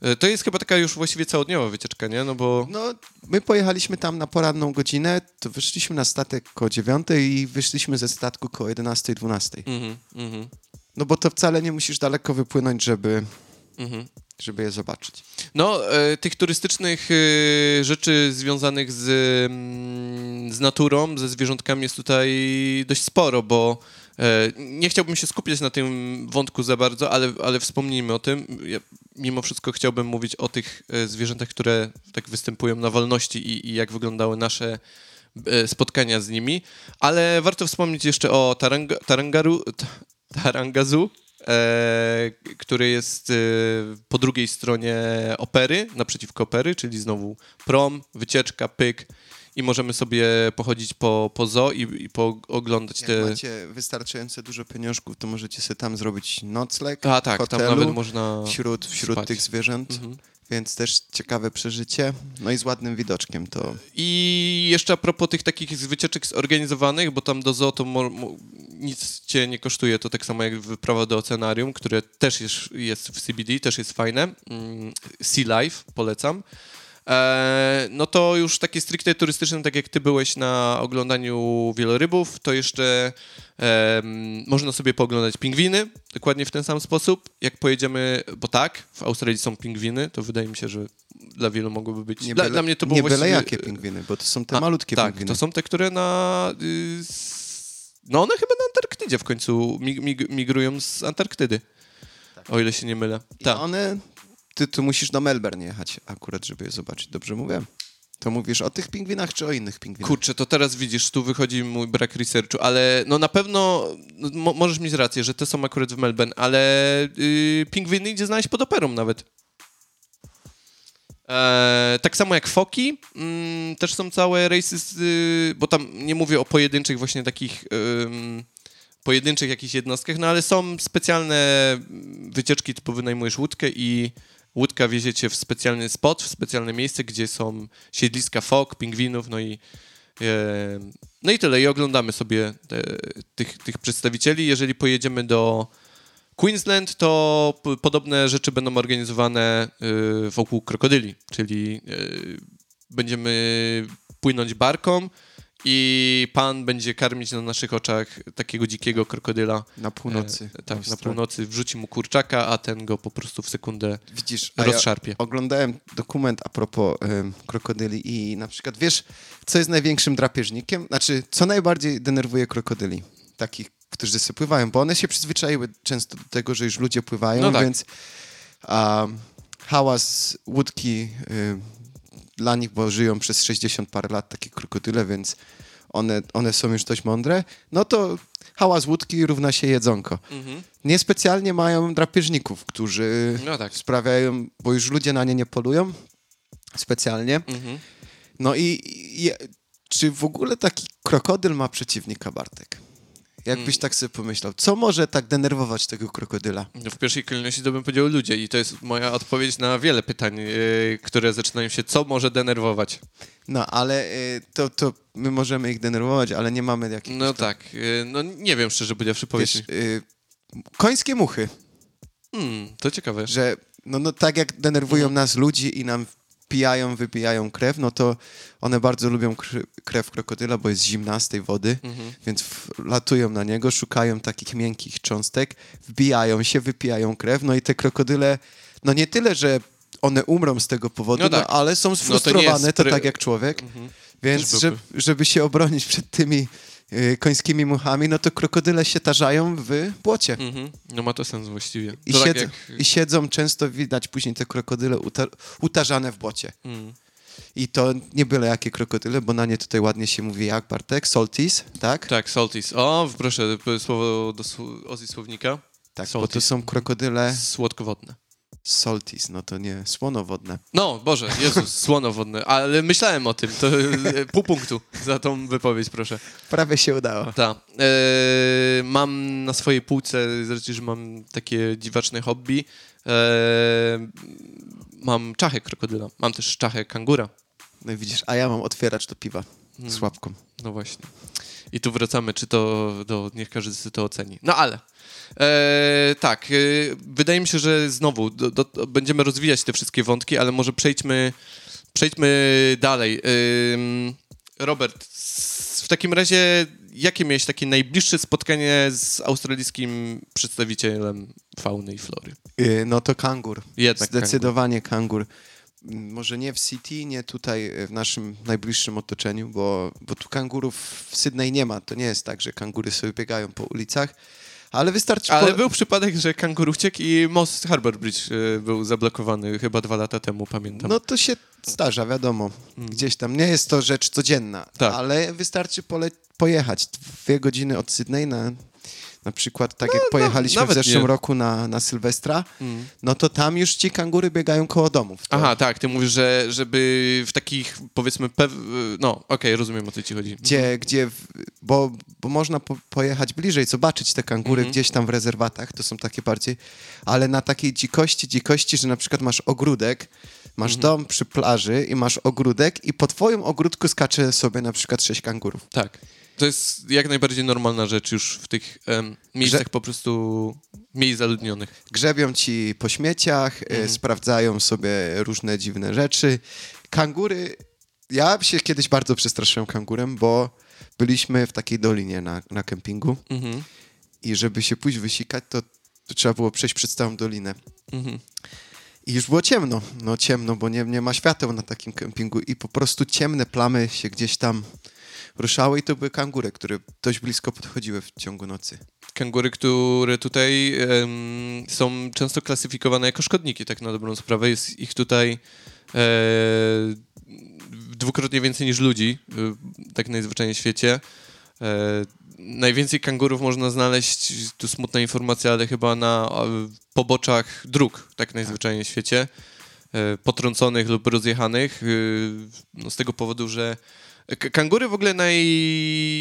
E, To jest chyba taka już właściwie całodniowa wycieczka, nie? No bo... No, my pojechaliśmy tam na poranną godzinę, to wyszliśmy na statek koło 9 i wyszliśmy ze statku koło 11-12. Mhm, mhm, No bo to wcale nie musisz daleko wypłynąć, żeby, mhm. żeby je zobaczyć. No, e, tych turystycznych e, rzeczy związanych z, mm, z naturą, ze zwierzątkami jest tutaj dość sporo, bo nie chciałbym się skupiać na tym wątku za bardzo, ale, ale wspomnijmy o tym. Ja mimo wszystko chciałbym mówić o tych e, zwierzętach, które tak występują na wolności i, i jak wyglądały nasze e, spotkania z nimi, ale warto wspomnieć jeszcze o taranga, tarangaru, ta, tarangazu, e, który jest e, po drugiej stronie opery, naprzeciwko opery, czyli znowu prom, wycieczka, pyk i możemy sobie pochodzić po, po zoo i, i pooglądać Jak te... macie wystarczająco dużo pieniążków, to możecie sobie tam zrobić nocleg A tak, tam hotelu, nawet można wśród, wśród spać. tych zwierząt, Mhm. więc też ciekawe przeżycie. No i z ładnym widoczkiem to... I jeszcze a propos tych takich wycieczek zorganizowanych, bo tam do zoo to nic cię nie kosztuje, to tak samo jak wyprawa do oceanarium, które też jest, jest w CBD, też jest fajne. Mm, Sea Life, polecam. E, no to już takie stricte turystyczne, tak jak ty byłeś na oglądaniu wielorybów, to jeszcze można sobie pooglądać pingwiny, dokładnie w ten sam sposób. Jak pojedziemy, bo tak, w Australii są pingwiny, to wydaje mi się, że dla wielu mogłoby być... Nie dla, byle, dla mnie to było nie byle właściwie- jakie pingwiny, bo to są te A, malutkie tak, pingwiny. to są te, które na... Y, no one chyba na Antarktydzie w końcu mig, mig, migrują z Antarktydy. O ile się nie mylę. I Tak. one... Ty tu musisz do Melbourne jechać akurat, żeby je zobaczyć. Dobrze mówię? To mówisz o tych pingwinach, czy o innych pingwinach? Kurczę, to teraz widzisz, tu wychodzi mój brak researchu, ale no na pewno no, mo, możesz mieć rację, że te są akurat w Melbourne, ale y, pingwiny idzie znaleźć pod operą nawet. E, tak samo jak foki, mm, też są całe rejsy, z, y, bo tam nie mówię o pojedynczych właśnie takich ym, pojedynczych jakichś jednostkach, no ale są specjalne wycieczki, typu wynajmujesz łódkę i łódka wieziecie w specjalny spot, w specjalne miejsce, gdzie są siedliska fok, pingwinów, no i e, no i tyle. I oglądamy sobie te, tych, tych przedstawicieli. Jeżeli pojedziemy do Queensland, to podobne rzeczy będą organizowane y, wokół krokodyli, czyli y, będziemy płynąć barką i pan będzie karmić na naszych oczach takiego dzikiego krokodyla. Na północy. E, tak, na północy wrzuci mu kurczaka, a ten go po prostu w sekundę Widzisz, a ja rozszarpie. oglądałem dokument a propos krokodyli i na przykład wiesz, co jest największym drapieżnikiem? Znaczy, co najbardziej denerwuje krokodyli? Takich, którzy sobie pływają, bo one się przyzwyczaiły często do tego, że już ludzie pływają, No tak. więc a, hałas łódki y, dla nich, bo żyją przez 60 parę lat takie krokodyle, więc one, one są już dość mądre, no to hałas łódki równa się jedzonko. Mhm. Niespecjalnie mają drapieżników, którzy No tak. sprawiają, bo już ludzie na nie nie polują specjalnie. Mhm. No i, i czy w ogóle taki krokodyl ma przeciwnika, Bartek? Jakbyś Mm. tak sobie pomyślał, co może tak denerwować tego krokodyla? No w pierwszej kolejności to bym powiedział ludzie i to jest moja odpowiedź na wiele pytań, yy, które zaczynają się, co może denerwować. No, ale y, to, to my możemy ich denerwować, ale nie mamy jakichś... No tam, tak, yy, no nie wiem szczerze powiedziawszy, powiedz Wiesz, końskie muchy, Hmm, to ciekawe. że no, no tak jak denerwują Mhm. nas ludzi i nam pijają, wypijają krew, no to one bardzo lubią kr- krew krokodyla, bo jest zimna z tej wody, Mhm. więc latują na niego, szukają takich miękkich cząstek, wbijają się, wypijają krew, no i te krokodyle, no nie tyle, że one umrą z tego powodu, No no tak. ale są sfrustrowane, to pry- tak jak człowiek, Mhm. więc żeby, żeby się obronić przed tymi końskimi muchami, no to krokodyle się tarzają w błocie. Mhm. No ma to sens właściwie. I, to tak siedzą, jak... I siedzą, często widać później te krokodyle uta utarzane w błocie. Mm. I to nie byle jakie krokodyle, bo na nie tutaj ładnie się mówi jak, Bartek? Salties, tak? Tak, salties. O, proszę, słowo do Słownika. Tak, bo to są krokodyle Słodkowodne. Salties, no to nie słonowodne. No, Boże, Jezus, słonowodne. Ale myślałem o tym, to e, pół punktu za tą wypowiedź, proszę. Prawie się udało. Tak. E, mam na swojej półce, zresztą, że mam takie dziwaczne hobby. E, mam czachę krokodyla. Mam też czachę kangura. No i widzisz, a ja mam otwieracz do piwa z łapką. No właśnie. I tu wracamy, czy to, do, niech każdy sobie to oceni. No ale, e, tak, e, wydaje mi się, że znowu do, do, będziemy rozwijać te wszystkie wątki, ale może przejdźmy, przejdźmy dalej. Ym, Robert, w takim razie, jakie miałeś takie najbliższe spotkanie z australijskim przedstawicielem fauny i flory? Yy, no to kangur. Jednak Zdecydowanie kangur. Mm, Może nie w City, nie tutaj y, w naszym najbliższym otoczeniu, bo, bo tu kangurów w Sydney nie ma. To nie jest tak, że kangury sobie biegają po ulicach, ale wystarczy... Ale po... był przypadek, że kangur uciekł i most Harbour Bridge e, był zablokowany chyba dwa lata temu, pamiętam. No to się zdarza, wiadomo. Gdzieś tam. Nie jest to rzecz codzienna. Tak. ale wystarczy pole- pojechać dwie godziny od Sydney na... Na przykład, tak jak pojechaliśmy w nawet zeszłym nie. roku na, na Sylwestra, Mm. no to tam już ci kangury biegają koło domów. To, Aha, tak, ty mówisz, że żeby w takich, powiedzmy, pew... no, okej, rozumiem, o co ci chodzi. gdzie, gdzie w, bo, bo można po, pojechać bliżej, zobaczyć te kangury Mhm. gdzieś tam w rezerwatach, to są takie bardziej, ale na takiej dzikości, dzikości, że na przykład masz ogródek, masz Mhm. dom przy plaży i masz ogródek i po twoim ogródku skacze sobie na przykład sześć kangurów. Tak. To jest jak najbardziej normalna rzecz już w tych em, miejscach Że- po prostu mniej zaludnionych. Grzebią ci po śmieciach, Mhm. e, sprawdzają sobie różne dziwne rzeczy. Kangury, ja się kiedyś bardzo przestraszyłem kangurem, bo byliśmy w takiej dolinie na, na kempingu Mhm. i żeby się pójść wysikać, to, to trzeba było przejść przez całą dolinę. Mhm. I już było ciemno, no ciemno, bo nie, nie ma świateł na takim kempingu i po prostu ciemne plamy się gdzieś tam ruszały i to były kangury, które dość blisko podchodziły w ciągu nocy. Kangury, które tutaj em, są często klasyfikowane jako szkodniki, tak na dobrą sprawę. Jest ich tutaj e, dwukrotnie więcej niż ludzi, y, tak najzwyczajniej w świecie. E, najwięcej kangurów można znaleźć, tu smutna informacja, ale chyba na poboczach dróg, tak najzwyczajniej w świecie. e, potrąconych lub rozjechanych, e, no z tego powodu, że kangury w ogóle naj,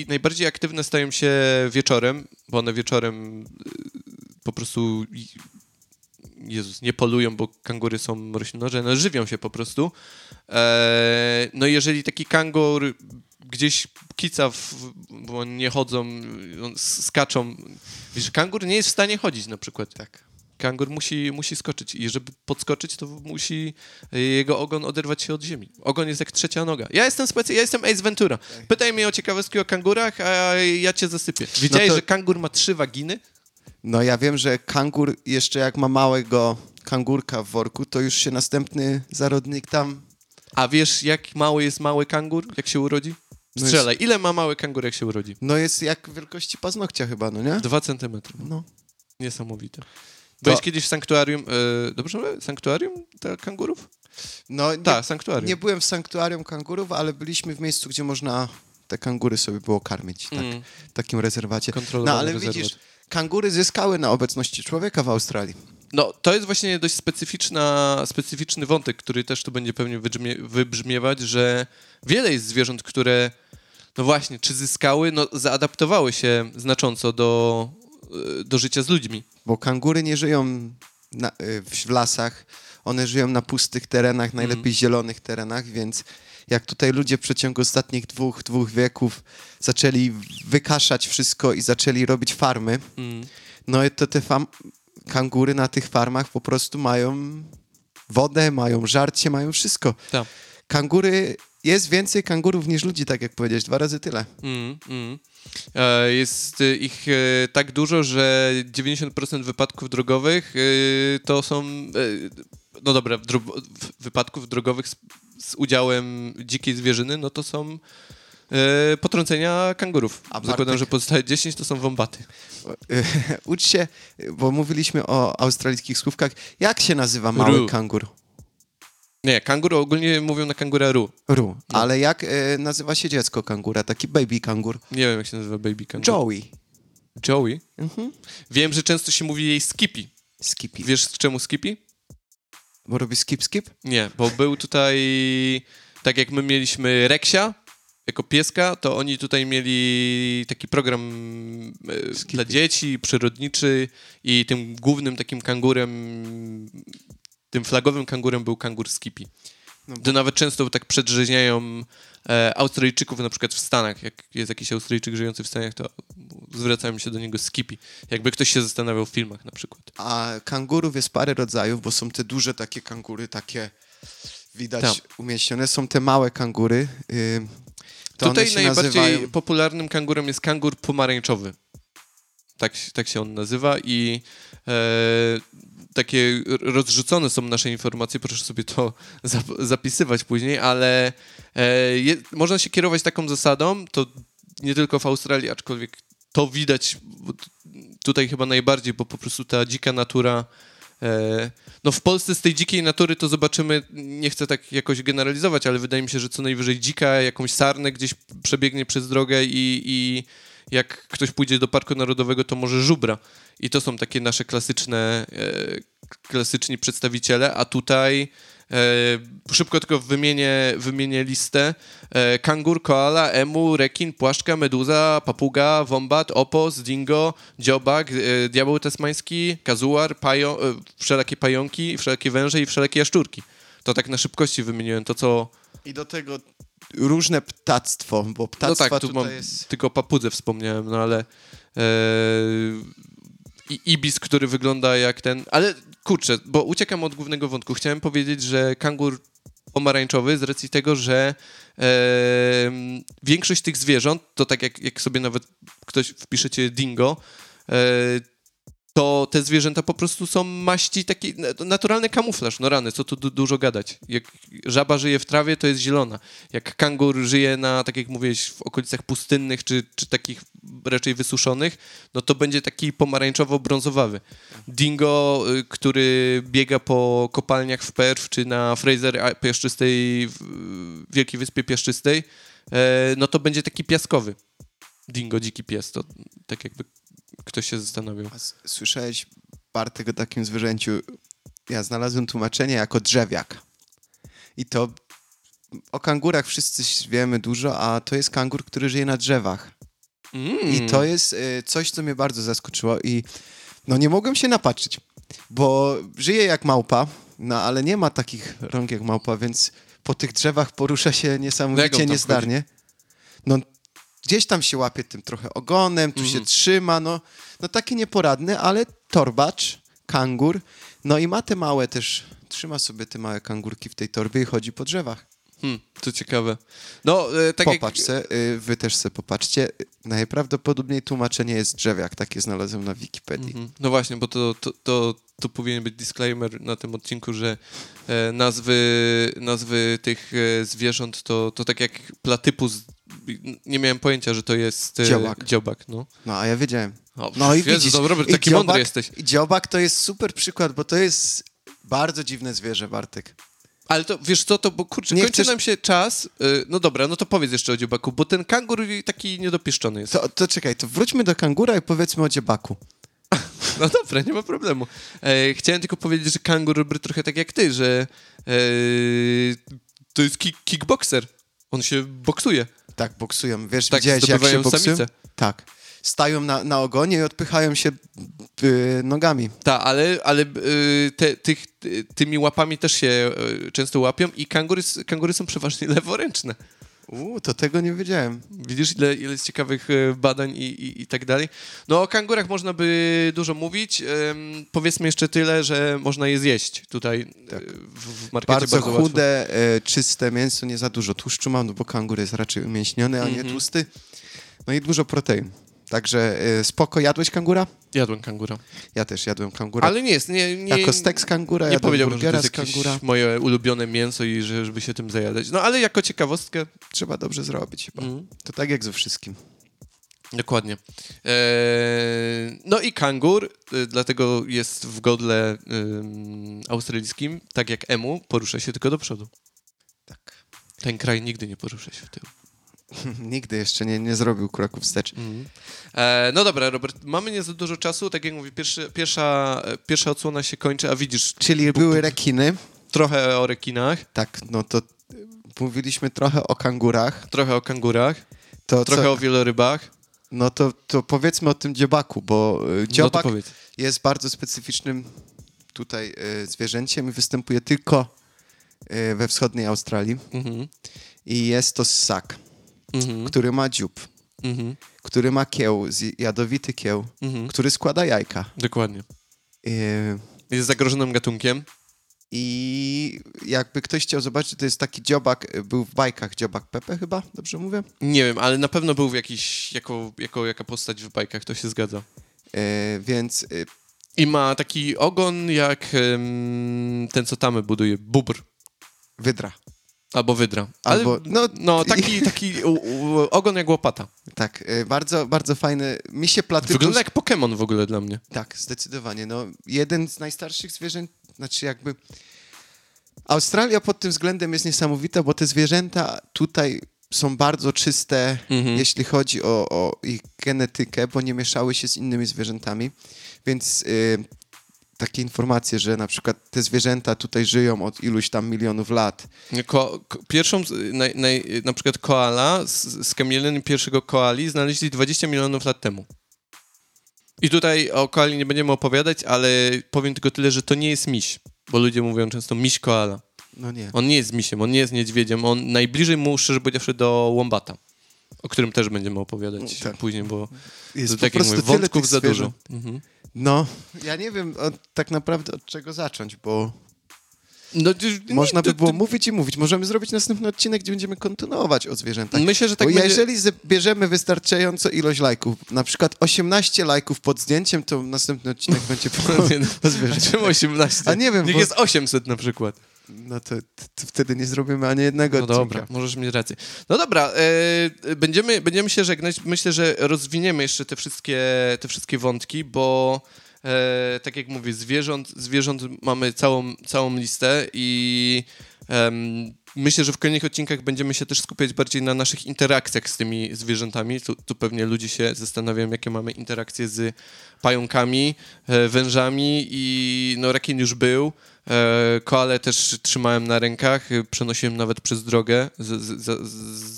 najbardziej aktywne stają się wieczorem, bo one wieczorem e, po prostu Jezus, nie polują, bo kangury są roślinoże, no żywią się po prostu. E, no jeżeli taki kangur gdzieś kica, w, bo oni nie chodzą, skaczą. Wiesz, kangur nie jest w stanie chodzić na przykład. Tak. Kangur musi, musi skoczyć i żeby podskoczyć, to musi e, jego ogon oderwać się od ziemi. Ogon jest jak trzecia noga. Ja jestem specy, ja jestem Ace Ventura. Pytaj mnie o ciekawostki o kangurach, a ja cię zasypię. Wiedziałeś, to- że kangur ma trzy waginy? No ja wiem, że kangur jeszcze jak ma małego kangurka w worku, to już się następny zarodnik tam... A wiesz, jak mały jest mały kangur, jak się urodzi? No Strzelaj, ile ma mały kangur, jak się urodzi? No jest jak wielkości paznokcia chyba, no nie? Dwa centymetry. No. Niesamowite. Byłeś kiedyś w sanktuarium, e, dobrze mówię? Sanktuarium dla kangurów? No nie, Tak, sanktuarium. nie byłem w sanktuarium kangurów, ale byliśmy w miejscu, gdzie można te kangury sobie było karmić, tak, Mm. w takim rezerwacie. No ale rezerwat. widzisz, kangury zyskały na obecności człowieka w Australii. No, to jest właśnie dość specyficzna, specyficzny wątek, który też tu będzie pewnie wybrzmie, wybrzmiewać, że wiele jest zwierząt, które, no właśnie, czy zyskały, no zaadaptowały się znacząco do, e, do życia z ludźmi. Bo kangury nie żyją na, w, w lasach, one żyją na pustych terenach, najlepiej Mhm. zielonych terenach, więc jak tutaj ludzie w przeciągu ostatnich dwóch, dwóch wieków zaczęli wykaszać wszystko i zaczęli robić farmy, Mm. no i to te fam- kangury na tych farmach po prostu mają wodę, mają żarcie, mają wszystko. Tak. Kangury, jest więcej kangurów niż ludzi, tak jak powiedziałeś, dwa razy tyle. Mm, mm. E, Jest e, ich e, tak dużo, że 90% wypadków drogowych to są, no dobra, wypadków drogowych z, udziałem dzikiej zwierzyny, no to są e, potrącenia kangurów. A Zakładam, Bartek- że pozostałe 10 to są wombaty. Ucz się, bo mówiliśmy o australijskich słówkach. Jak się nazywa mały Ru. kangur? Nie, kangur ogólnie mówią na kanguraru. Ru. No. Ale jak e, nazywa się dziecko kangura? Taki baby kangur? Nie wiem, jak się nazywa baby kangur. Joey. Joey? Mhm. Wiem, że często się mówi jej Skippy. Skippy. Wiesz czemu Skippy? Bo robi skip, skip? Nie, bo był tutaj, tak jak my mieliśmy Reksia jako pieska, to oni tutaj mieli taki program e, dla dzieci, przyrodniczy i tym głównym takim kangurem, tym flagowym kangurem był kangur Skippy. No To nawet często tak przedrzeźniają e, Australijczyków na przykład w Stanach. Jak jest jakiś Australijczyk żyjący w Stanach, to zwracają się do niego Skippy. Jakby ktoś się zastanawiał w filmach na przykład. A kangurów jest parę rodzajów, bo są te duże takie kangury, takie widać Tak. umieścione. Są te małe kangury. Y, Tutaj najbardziej nazywają... popularnym kangurem jest kangur pomarańczowy. Tak, tak się on nazywa i e, takie rozrzucone są nasze informacje, proszę sobie to zap- zapisywać później, ale e, je, można się kierować taką zasadą, to nie tylko w Australii, aczkolwiek to widać tutaj chyba najbardziej, bo po prostu ta dzika natura E, No w Polsce z tej dzikiej natury to zobaczymy, nie chcę tak jakoś generalizować, ale wydaje mi się, że co najwyżej dzika, jakąś sarnę gdzieś przebiegnie przez drogę i, i jak ktoś pójdzie do Parku Narodowego, to może żubra. I to są takie nasze klasyczne, e, klasyczni przedstawiciele, a tutaj e, szybko tylko wymienię, wymienię listę. E, kangur, koala, emu, rekin, płaszczka, meduza, papuga, wombat, opos, dingo, dziobak, diabeł tasmański, kazuar, pajo, wszelakie pająki, wszelakie węże i wszelakie jaszczurki. To tak na szybkości wymieniłem to, co... I do tego różne ptactwo, bo No ptactwa tak, tu mam jest... tylko papudze wspomniałem, no ale i ibis, który wygląda jak ten, ale kurczę, bo uciekam od głównego wątku. Chciałem powiedzieć, że kangur pomarańczowy z racji tego, że e, większość tych zwierząt, to tak jak, jak sobie nawet ktoś wpiszecie dingo, e, to te zwierzęta po prostu są maści taki naturalny kamuflaż, no rany, co tu du- dużo gadać. Jak żaba żyje w trawie, to jest zielona. Jak kangur żyje na, tak jak mówiłeś, w okolicach pustynnych, czy, czy takich raczej wysuszonych, no to będzie taki pomarańczowo-brązowawy. Dingo, y, który biega po kopalniach w Perth, czy na Fraser Piaszczystej, Wielkiej Wyspie Piaszczystej, e, no to będzie taki piaskowy. Dingo, dziki pies, to tak jakby ktoś się s- Słyszałeś, Bartek, o takim zwierzęciu ja znalazłem tłumaczenie jako drzewiak. I to o kangurach wszyscy wiemy dużo, a to jest kangur, który żyje na drzewach. Mm. I to jest y, coś, co mnie bardzo zaskoczyło i no nie mogłem się napatrzeć, bo żyje jak małpa, no ale nie ma takich rąk jak małpa, więc po tych drzewach porusza się niesamowicie niezdarnie. No gdzieś tam się łapie tym trochę ogonem, tu się Mhm. trzyma, no, no taki nieporadny, ale torbacz, kangur, no i ma te małe też, trzyma sobie te małe kangurki w tej torbie i chodzi po drzewach. Hmm, to ciekawe. No, e, tak Popatrz jak... se, y, wy też se popatrzcie. Najprawdopodobniej tłumaczenie jest drzewiak, takie znalazłem na Wikipedii. Mhm. No właśnie, bo to, to, to, to powinien być disclaimer na tym odcinku, że e, nazwy, nazwy tych e, zwierząt to, to tak jak platypus. Nie miałem pojęcia, że to jest e, Dziobak. dziobak. No, No, a ja wiedziałem. o, No i widzisz, to Robert, taki dziobak- mądry jesteś. Dziobak to jest super przykład, bo to jest bardzo dziwne zwierzę, Bartek. Ale to wiesz co, to bo kurczę, Nie kończy chcesz- nam się czas. E, no dobra, no to powiedz jeszcze o dziobaku, bo ten kangur taki niedopieszczony jest. To, to czekaj, to wróćmy do kangura i powiedzmy o dziobaku. No dobra, nie ma problemu. E, chciałem tylko powiedzieć, że kangur robi trochę tak jak ty, że e, to jest kick, kickboxer. On się boksuje. Tak, boksują. Wiesz, Tak, widziałeś jak się boksują? samice. Tak. Stają na, na ogonie i odpychają się y, nogami. Tak, ale, ale y, te, tych, ty, tymi łapami też się y, często łapią i kangury, kangury są przeważnie leworęczne. Uuu, to tego nie wiedziałem. Widzisz, ile, ile jest ciekawych e, badań i, i, i tak dalej. No o kangurach można by dużo mówić. Em, powiedzmy jeszcze tyle, że można je zjeść tutaj Tak. e, w, w markecie Bardzo, bardzo, chude, e, czyste mięso, nie za dużo tłuszczu mam, no bo kangur jest raczej umięśniony, a nie Mhm. tłusty. No i dużo protein. Także e, spoko, jadłeś kangura? Jadłem kangura. Ja też jadłem kangura. Ale nie jest, nie, nie, jako stek z kangura, nie powiedziałbym, że to jest kangura. moje ulubione mięso i że, żeby się tym zajadać. No ale jako ciekawostkę, Trzeba dobrze zrobić chyba. mm, To tak jak ze wszystkim. dokładnie. Eee, no i kangur, y, dlatego jest w godle australijskim, tak jak emu, porusza się tylko do przodu. Tak. Ten kraj nigdy nie porusza się w tył. Nigdy jeszcze nie, nie zrobił kroku wstecz. Mhm. E, no dobra, Robert, mamy nie za dużo czasu, tak jak mówię, pierwszy, pierwsza, e, pierwsza odsłona się kończy, a widzisz Czyli były rekiny. trochę o rekinach, Tak, no to mówiliśmy trochę o kangurach. trochę o kangurach, To trochę co, o wielorybach. No to, to powiedzmy o tym dziobaku, bo y, No dziobak powiedz. jest bardzo specyficznym tutaj y, zwierzęciem i występuje tylko y, we wschodniej Australii. Mhm. I jest to ssak, Mhm. który ma dziób, Mhm. który ma kieł, jadowity kieł, Mhm. który składa jajka. Dokładnie. Y, Jest zagrożonym gatunkiem. I jakby ktoś chciał zobaczyć, to jest taki dziobak, y, był w bajkach, dziobak Pepe chyba, dobrze mówię? Nie wiem, ale na pewno był w jakiś, jako, jako jaka postać w bajkach, to się zgadza. Y, więc y, I ma taki ogon jak ten, co tamy buduje, bubr. wydra. Albo wydra. Ale, Albo- no, no- taki, taki u, u, ogon jak łopata. Tak, y, bardzo, bardzo fajny. Mi się platypus... Wygląda jak Pokémon w ogóle dla mnie. Tak, zdecydowanie. No, jeden z najstarszych zwierzęt, znaczy jakby... Australia pod tym względem jest niesamowita, bo te zwierzęta tutaj są bardzo czyste, Mhm. jeśli chodzi o, o ich genetykę, bo nie mieszały się z innymi zwierzętami. Więc y, takie informacje, że na przykład te zwierzęta tutaj żyją od iluś tam milionów lat. Ko, ko, pierwszą, naj, naj, na przykład koala, z, skamieliny pierwszego koali znaleźli 20 milionów lat temu. I tutaj o koali nie będziemy opowiadać, ale powiem tylko tyle, że to nie jest miś, bo ludzie mówią często miś koala. No nie. On nie jest misiem, on nie jest niedźwiedziem, on najbliżej mu, szczerze powiedziawszy, do łombata, o którym też będziemy opowiadać Tak. później, bo Jest to, po tak jak prostu mówię, wątków za dużo. Mhm. No, ja nie wiem od, tak naprawdę od czego zacząć, bo No, nie, można by było mówić i mówić. Możemy zrobić następny odcinek, gdzie będziemy kontynuować o zwierzętach. Myślę, że tak bo będzie... jeżeli bierzemy wystarczająco ilość lajków, na przykład 18 lajków pod zdjęciem, to następny odcinek będzie po, Nie, no. o zwierzętach. Czemu 18? A nie wiem, Niech bo- jest 800 na przykład. No to, to, to wtedy nie zrobimy ani jednego No odcinka. dobra, możesz mieć rację. No dobra, e, będziemy, będziemy się żegnać. Myślę, że rozwiniemy jeszcze te wszystkie, te wszystkie wątki, bo e, tak jak mówię, zwierząt, zwierząt mamy całą, całą listę i myślę, że w kolejnych odcinkach będziemy się też skupiać bardziej na naszych interakcjach z tymi zwierzętami. Tu, tu pewnie ludzie się zastanawiają, jakie mamy interakcje z pająkami, e, wężami i no rekin już był. E, koale też trzymałem na rękach, e, przenosiłem nawet przez drogę z, z, z,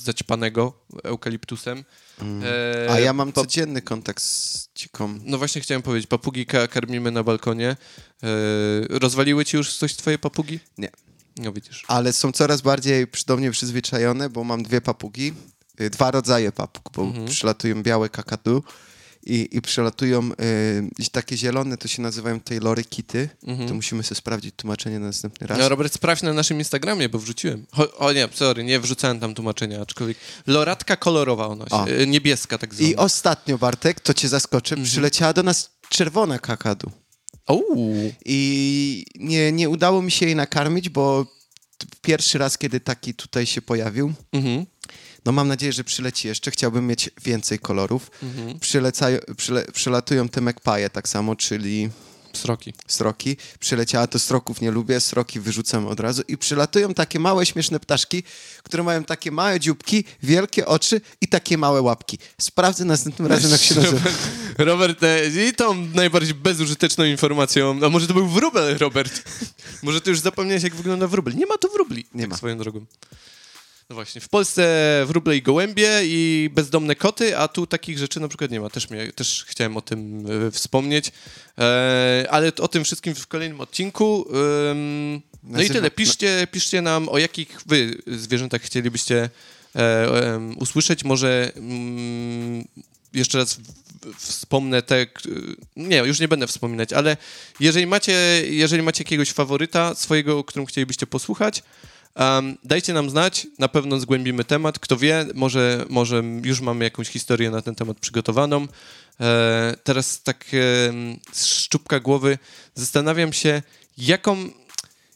zaćpanego eukaliptusem. E, A ja mam pa- codzienny kontakt z dziką. No właśnie chciałem powiedzieć, papugi ka- karmimy na balkonie. E, rozwaliły ci już coś twoje papugi? Nie. No widzisz. Ale są coraz bardziej do mnie przyzwyczajone, bo mam dwie papugi, y, dwa rodzaje papug, bo mhm. przylatują białe kakadu i, i przelatują y, takie zielone, to się nazywają Taylory Kity. Mhm. To musimy sobie sprawdzić tłumaczenie na następny raz. No Robert, sprawdź na naszym Instagramie, bo wrzuciłem. O, o nie, sorry, nie wrzucałem tam tłumaczenia, aczkolwiek loratka kolorowa ona się, y, niebieska tak zwana. I ostatnio, Bartek, to cię zaskoczę, mhm. przyleciała do nas czerwona kakadu. Uuu. I nie, nie udało mi się jej nakarmić, bo pierwszy raz, kiedy taki tutaj się pojawił, mhm. No mam nadzieję, że przyleci jeszcze. Chciałbym mieć więcej kolorów. Mhm. Przylecają, przyle, przylatują te magpie tak samo, czyli Sroki. Sroki. Przyleciała, to sroków nie lubię, sroki wyrzucam od razu. I przylatują takie małe, śmieszne ptaszki, które mają takie małe dzióbki, wielkie oczy i takie małe łapki. Sprawdzę następnym razem, jak się nazywa. Robert, e, i tą najbardziej bezużyteczną informacją, a może to był wróbel, Robert? może ty już zapomniałeś, jak wygląda wróbel. Nie ma tu wróbli, nie tak ma. swoją drogą. No właśnie, w Polsce wróble i gołębie i bezdomne koty, a tu takich rzeczy na przykład nie ma. Też, mnie, też chciałem o tym e, wspomnieć, e, ale o tym wszystkim w kolejnym odcinku. E, no i tyle. Piszcie, piszcie nam, o jakich wy zwierzętach chcielibyście e, usłyszeć. Może mm, jeszcze raz wspomnę te, nie, już nie będę wspominać, ale jeżeli macie, jeżeli macie jakiegoś faworyta swojego, o którym chcielibyście posłuchać, Um, dajcie nam znać, na pewno zgłębimy temat. Kto wie, może, może już mamy jakąś historię na ten temat przygotowaną. E, teraz tak e, z szczupka głowy zastanawiam się, jaką.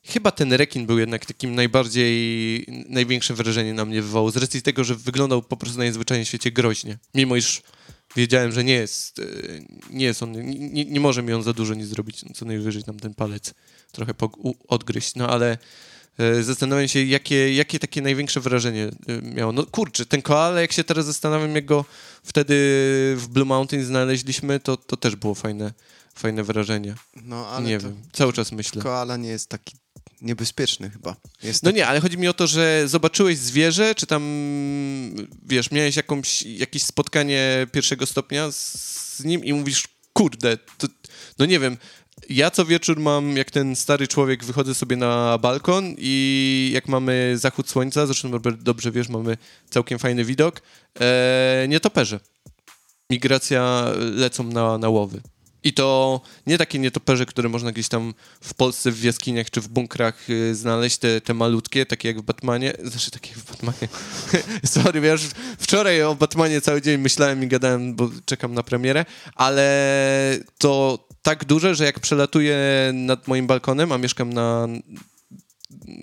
Chyba ten rekin był jednak takim najbardziej, największe wrażenie na mnie wywołał, z racji tego, że wyglądał po prostu najzwyczajniej w świecie groźnie. Mimo iż wiedziałem, że nie jest, e, nie jest on, nie, nie może mi on za dużo nic zrobić, co najwyżej tam ten palec trochę odgryźć, no ale zastanawiam się, jakie, jakie takie największe wrażenie e, miało. No kurczę, ten koala, jak się teraz zastanawiam, jak go wtedy w Blue Mountain znaleźliśmy, to, to też było fajne, fajne wrażenie. No, ale nie wiem, cały czas myślę. Koala nie jest taki niebezpieczny chyba. Jest no nie, ale chodzi mi o to, że zobaczyłeś zwierzę, czy tam, wiesz, miałeś jakąś, jakieś spotkanie pierwszego stopnia z, z nim i mówisz, kurde, to, no nie wiem, ja co wieczór mam, jak ten stary człowiek, wychodzę sobie na balkon i jak mamy zachód słońca, zresztą dobrze wiesz, mamy całkiem fajny widok, e, nietoperze. Migracja lecą na, na łowy. I to nie takie nietoperze, które można gdzieś tam w Polsce w jaskiniach czy w bunkrach y, znaleźć, te, te malutkie, takie jak w Batmanie. Znaczy, takie jak w Batmanie. Sorry, już wczoraj o Batmanie cały dzień myślałem i gadałem, bo czekam na premierę, ale to tak duże, że jak przelatuję nad moim balkonem, a mieszkam na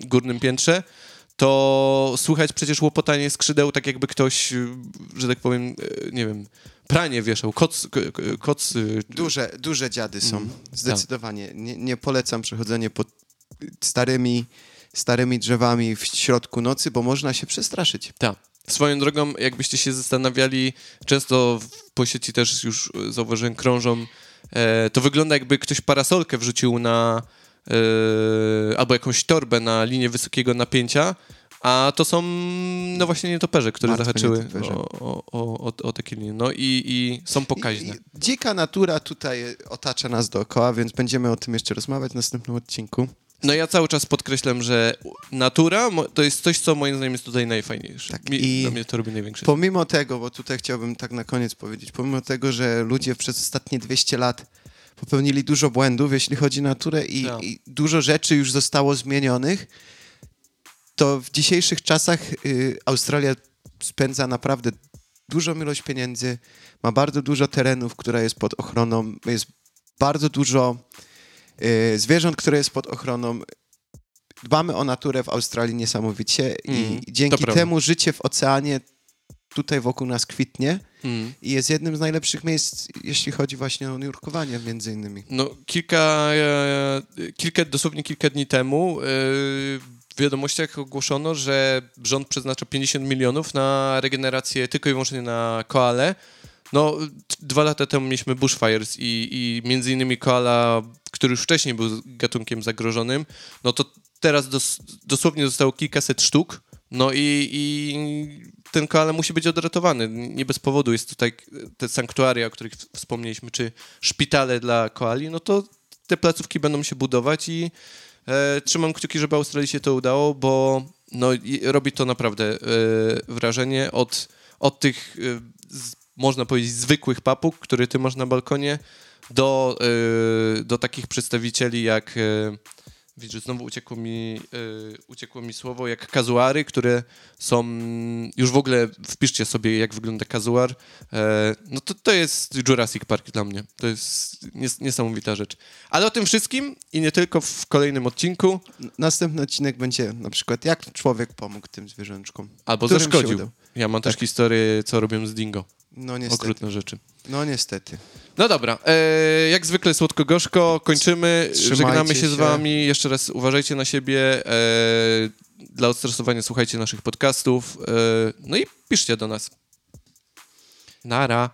górnym piętrze, to słychać przecież łopotanie skrzydeł, tak jakby ktoś, że tak powiem, e, nie wiem, pranie wieszał, koc... koc y, duże, duże dziady są, mm, zdecydowanie. Nie, nie polecam przechodzenia pod starymi, starymi drzewami w środku nocy, bo można się przestraszyć. Tak. Swoją drogą, jakbyście się zastanawiali, często po sieci też już zauważyłem, krążą, e, to wygląda jakby ktoś parasolkę wrzucił na, e, albo jakąś torbę na linię wysokiego napięcia, a to są, no właśnie, nietoperze, które Martwe zahaczyły nietoperze. O, o, o, o, takie linie. No i, i są pokaźne. I, dzika natura tutaj otacza nas dookoła, więc będziemy o tym jeszcze rozmawiać w następnym odcinku. No ja cały czas podkreślam, że natura to jest coś, co moim zdaniem jest tutaj najfajniejsze. Tak, Mi, i mnie to robi największe. Pomimo tego, bo tutaj chciałbym tak na koniec powiedzieć, pomimo tego, że ludzie przez ostatnie 200 lat popełnili dużo błędów, jeśli chodzi o naturę i, no. i dużo rzeczy już zostało zmienionych, to w dzisiejszych czasach y, Australia spędza naprawdę dużą ilość pieniędzy, ma bardzo dużo terenów, które jest pod ochroną, jest bardzo dużo y, zwierząt, które jest pod ochroną. Dbamy o naturę w Australii niesamowicie mm, i dzięki temu życie w oceanie tutaj wokół nas kwitnie mm. i jest jednym z najlepszych miejsc, jeśli chodzi właśnie o nurkowanie między innymi. No kilka, e, kilka dosłownie kilka dni temu e, w wiadomościach ogłoszono, że rząd przeznacza 50 milionów na regenerację tylko i wyłącznie na koale. No, dwa lata temu mieliśmy bushfires i, i między innymi koala, który już wcześniej był gatunkiem zagrożonym, no to teraz dos, dosłownie zostało kilkaset sztuk, no i, i ten koala musi być odratowany. Nie bez powodu jest tutaj te sanktuaria, o których wspomnieliśmy, czy szpitale dla koali, no to te placówki będą się budować i e, trzymam kciuki, żeby Australii się to udało, bo no, robi to naprawdę e, wrażenie od, od tych, e, z, można powiedzieć, zwykłych papug, które ty masz na balkonie, do, e, do takich przedstawicieli jak... Widzisz, znowu uciekło mi, y, uciekło mi słowo, jak kazuary, które są, już w ogóle wpiszcie sobie, jak wygląda kazuar. E, no to, to jest Jurassic Park dla mnie. To jest nies niesamowita rzecz. Ale o tym wszystkim i nie tylko w kolejnym odcinku, Następny odcinek będzie na przykład, jak człowiek pomógł tym zwierzęczkom. albo zaszkodził. Ja mam też Tak. historię, co robią z dingo. No niestety. Okrutne rzeczy. No niestety. No dobra, e, jak zwykle słodko-gorzko, kończymy, Trzymajcie żegnamy się, z się. wami, jeszcze raz uważajcie na siebie, e, dla odstresowania słuchajcie naszych podcastów, e, no i piszcie do nas. Nara.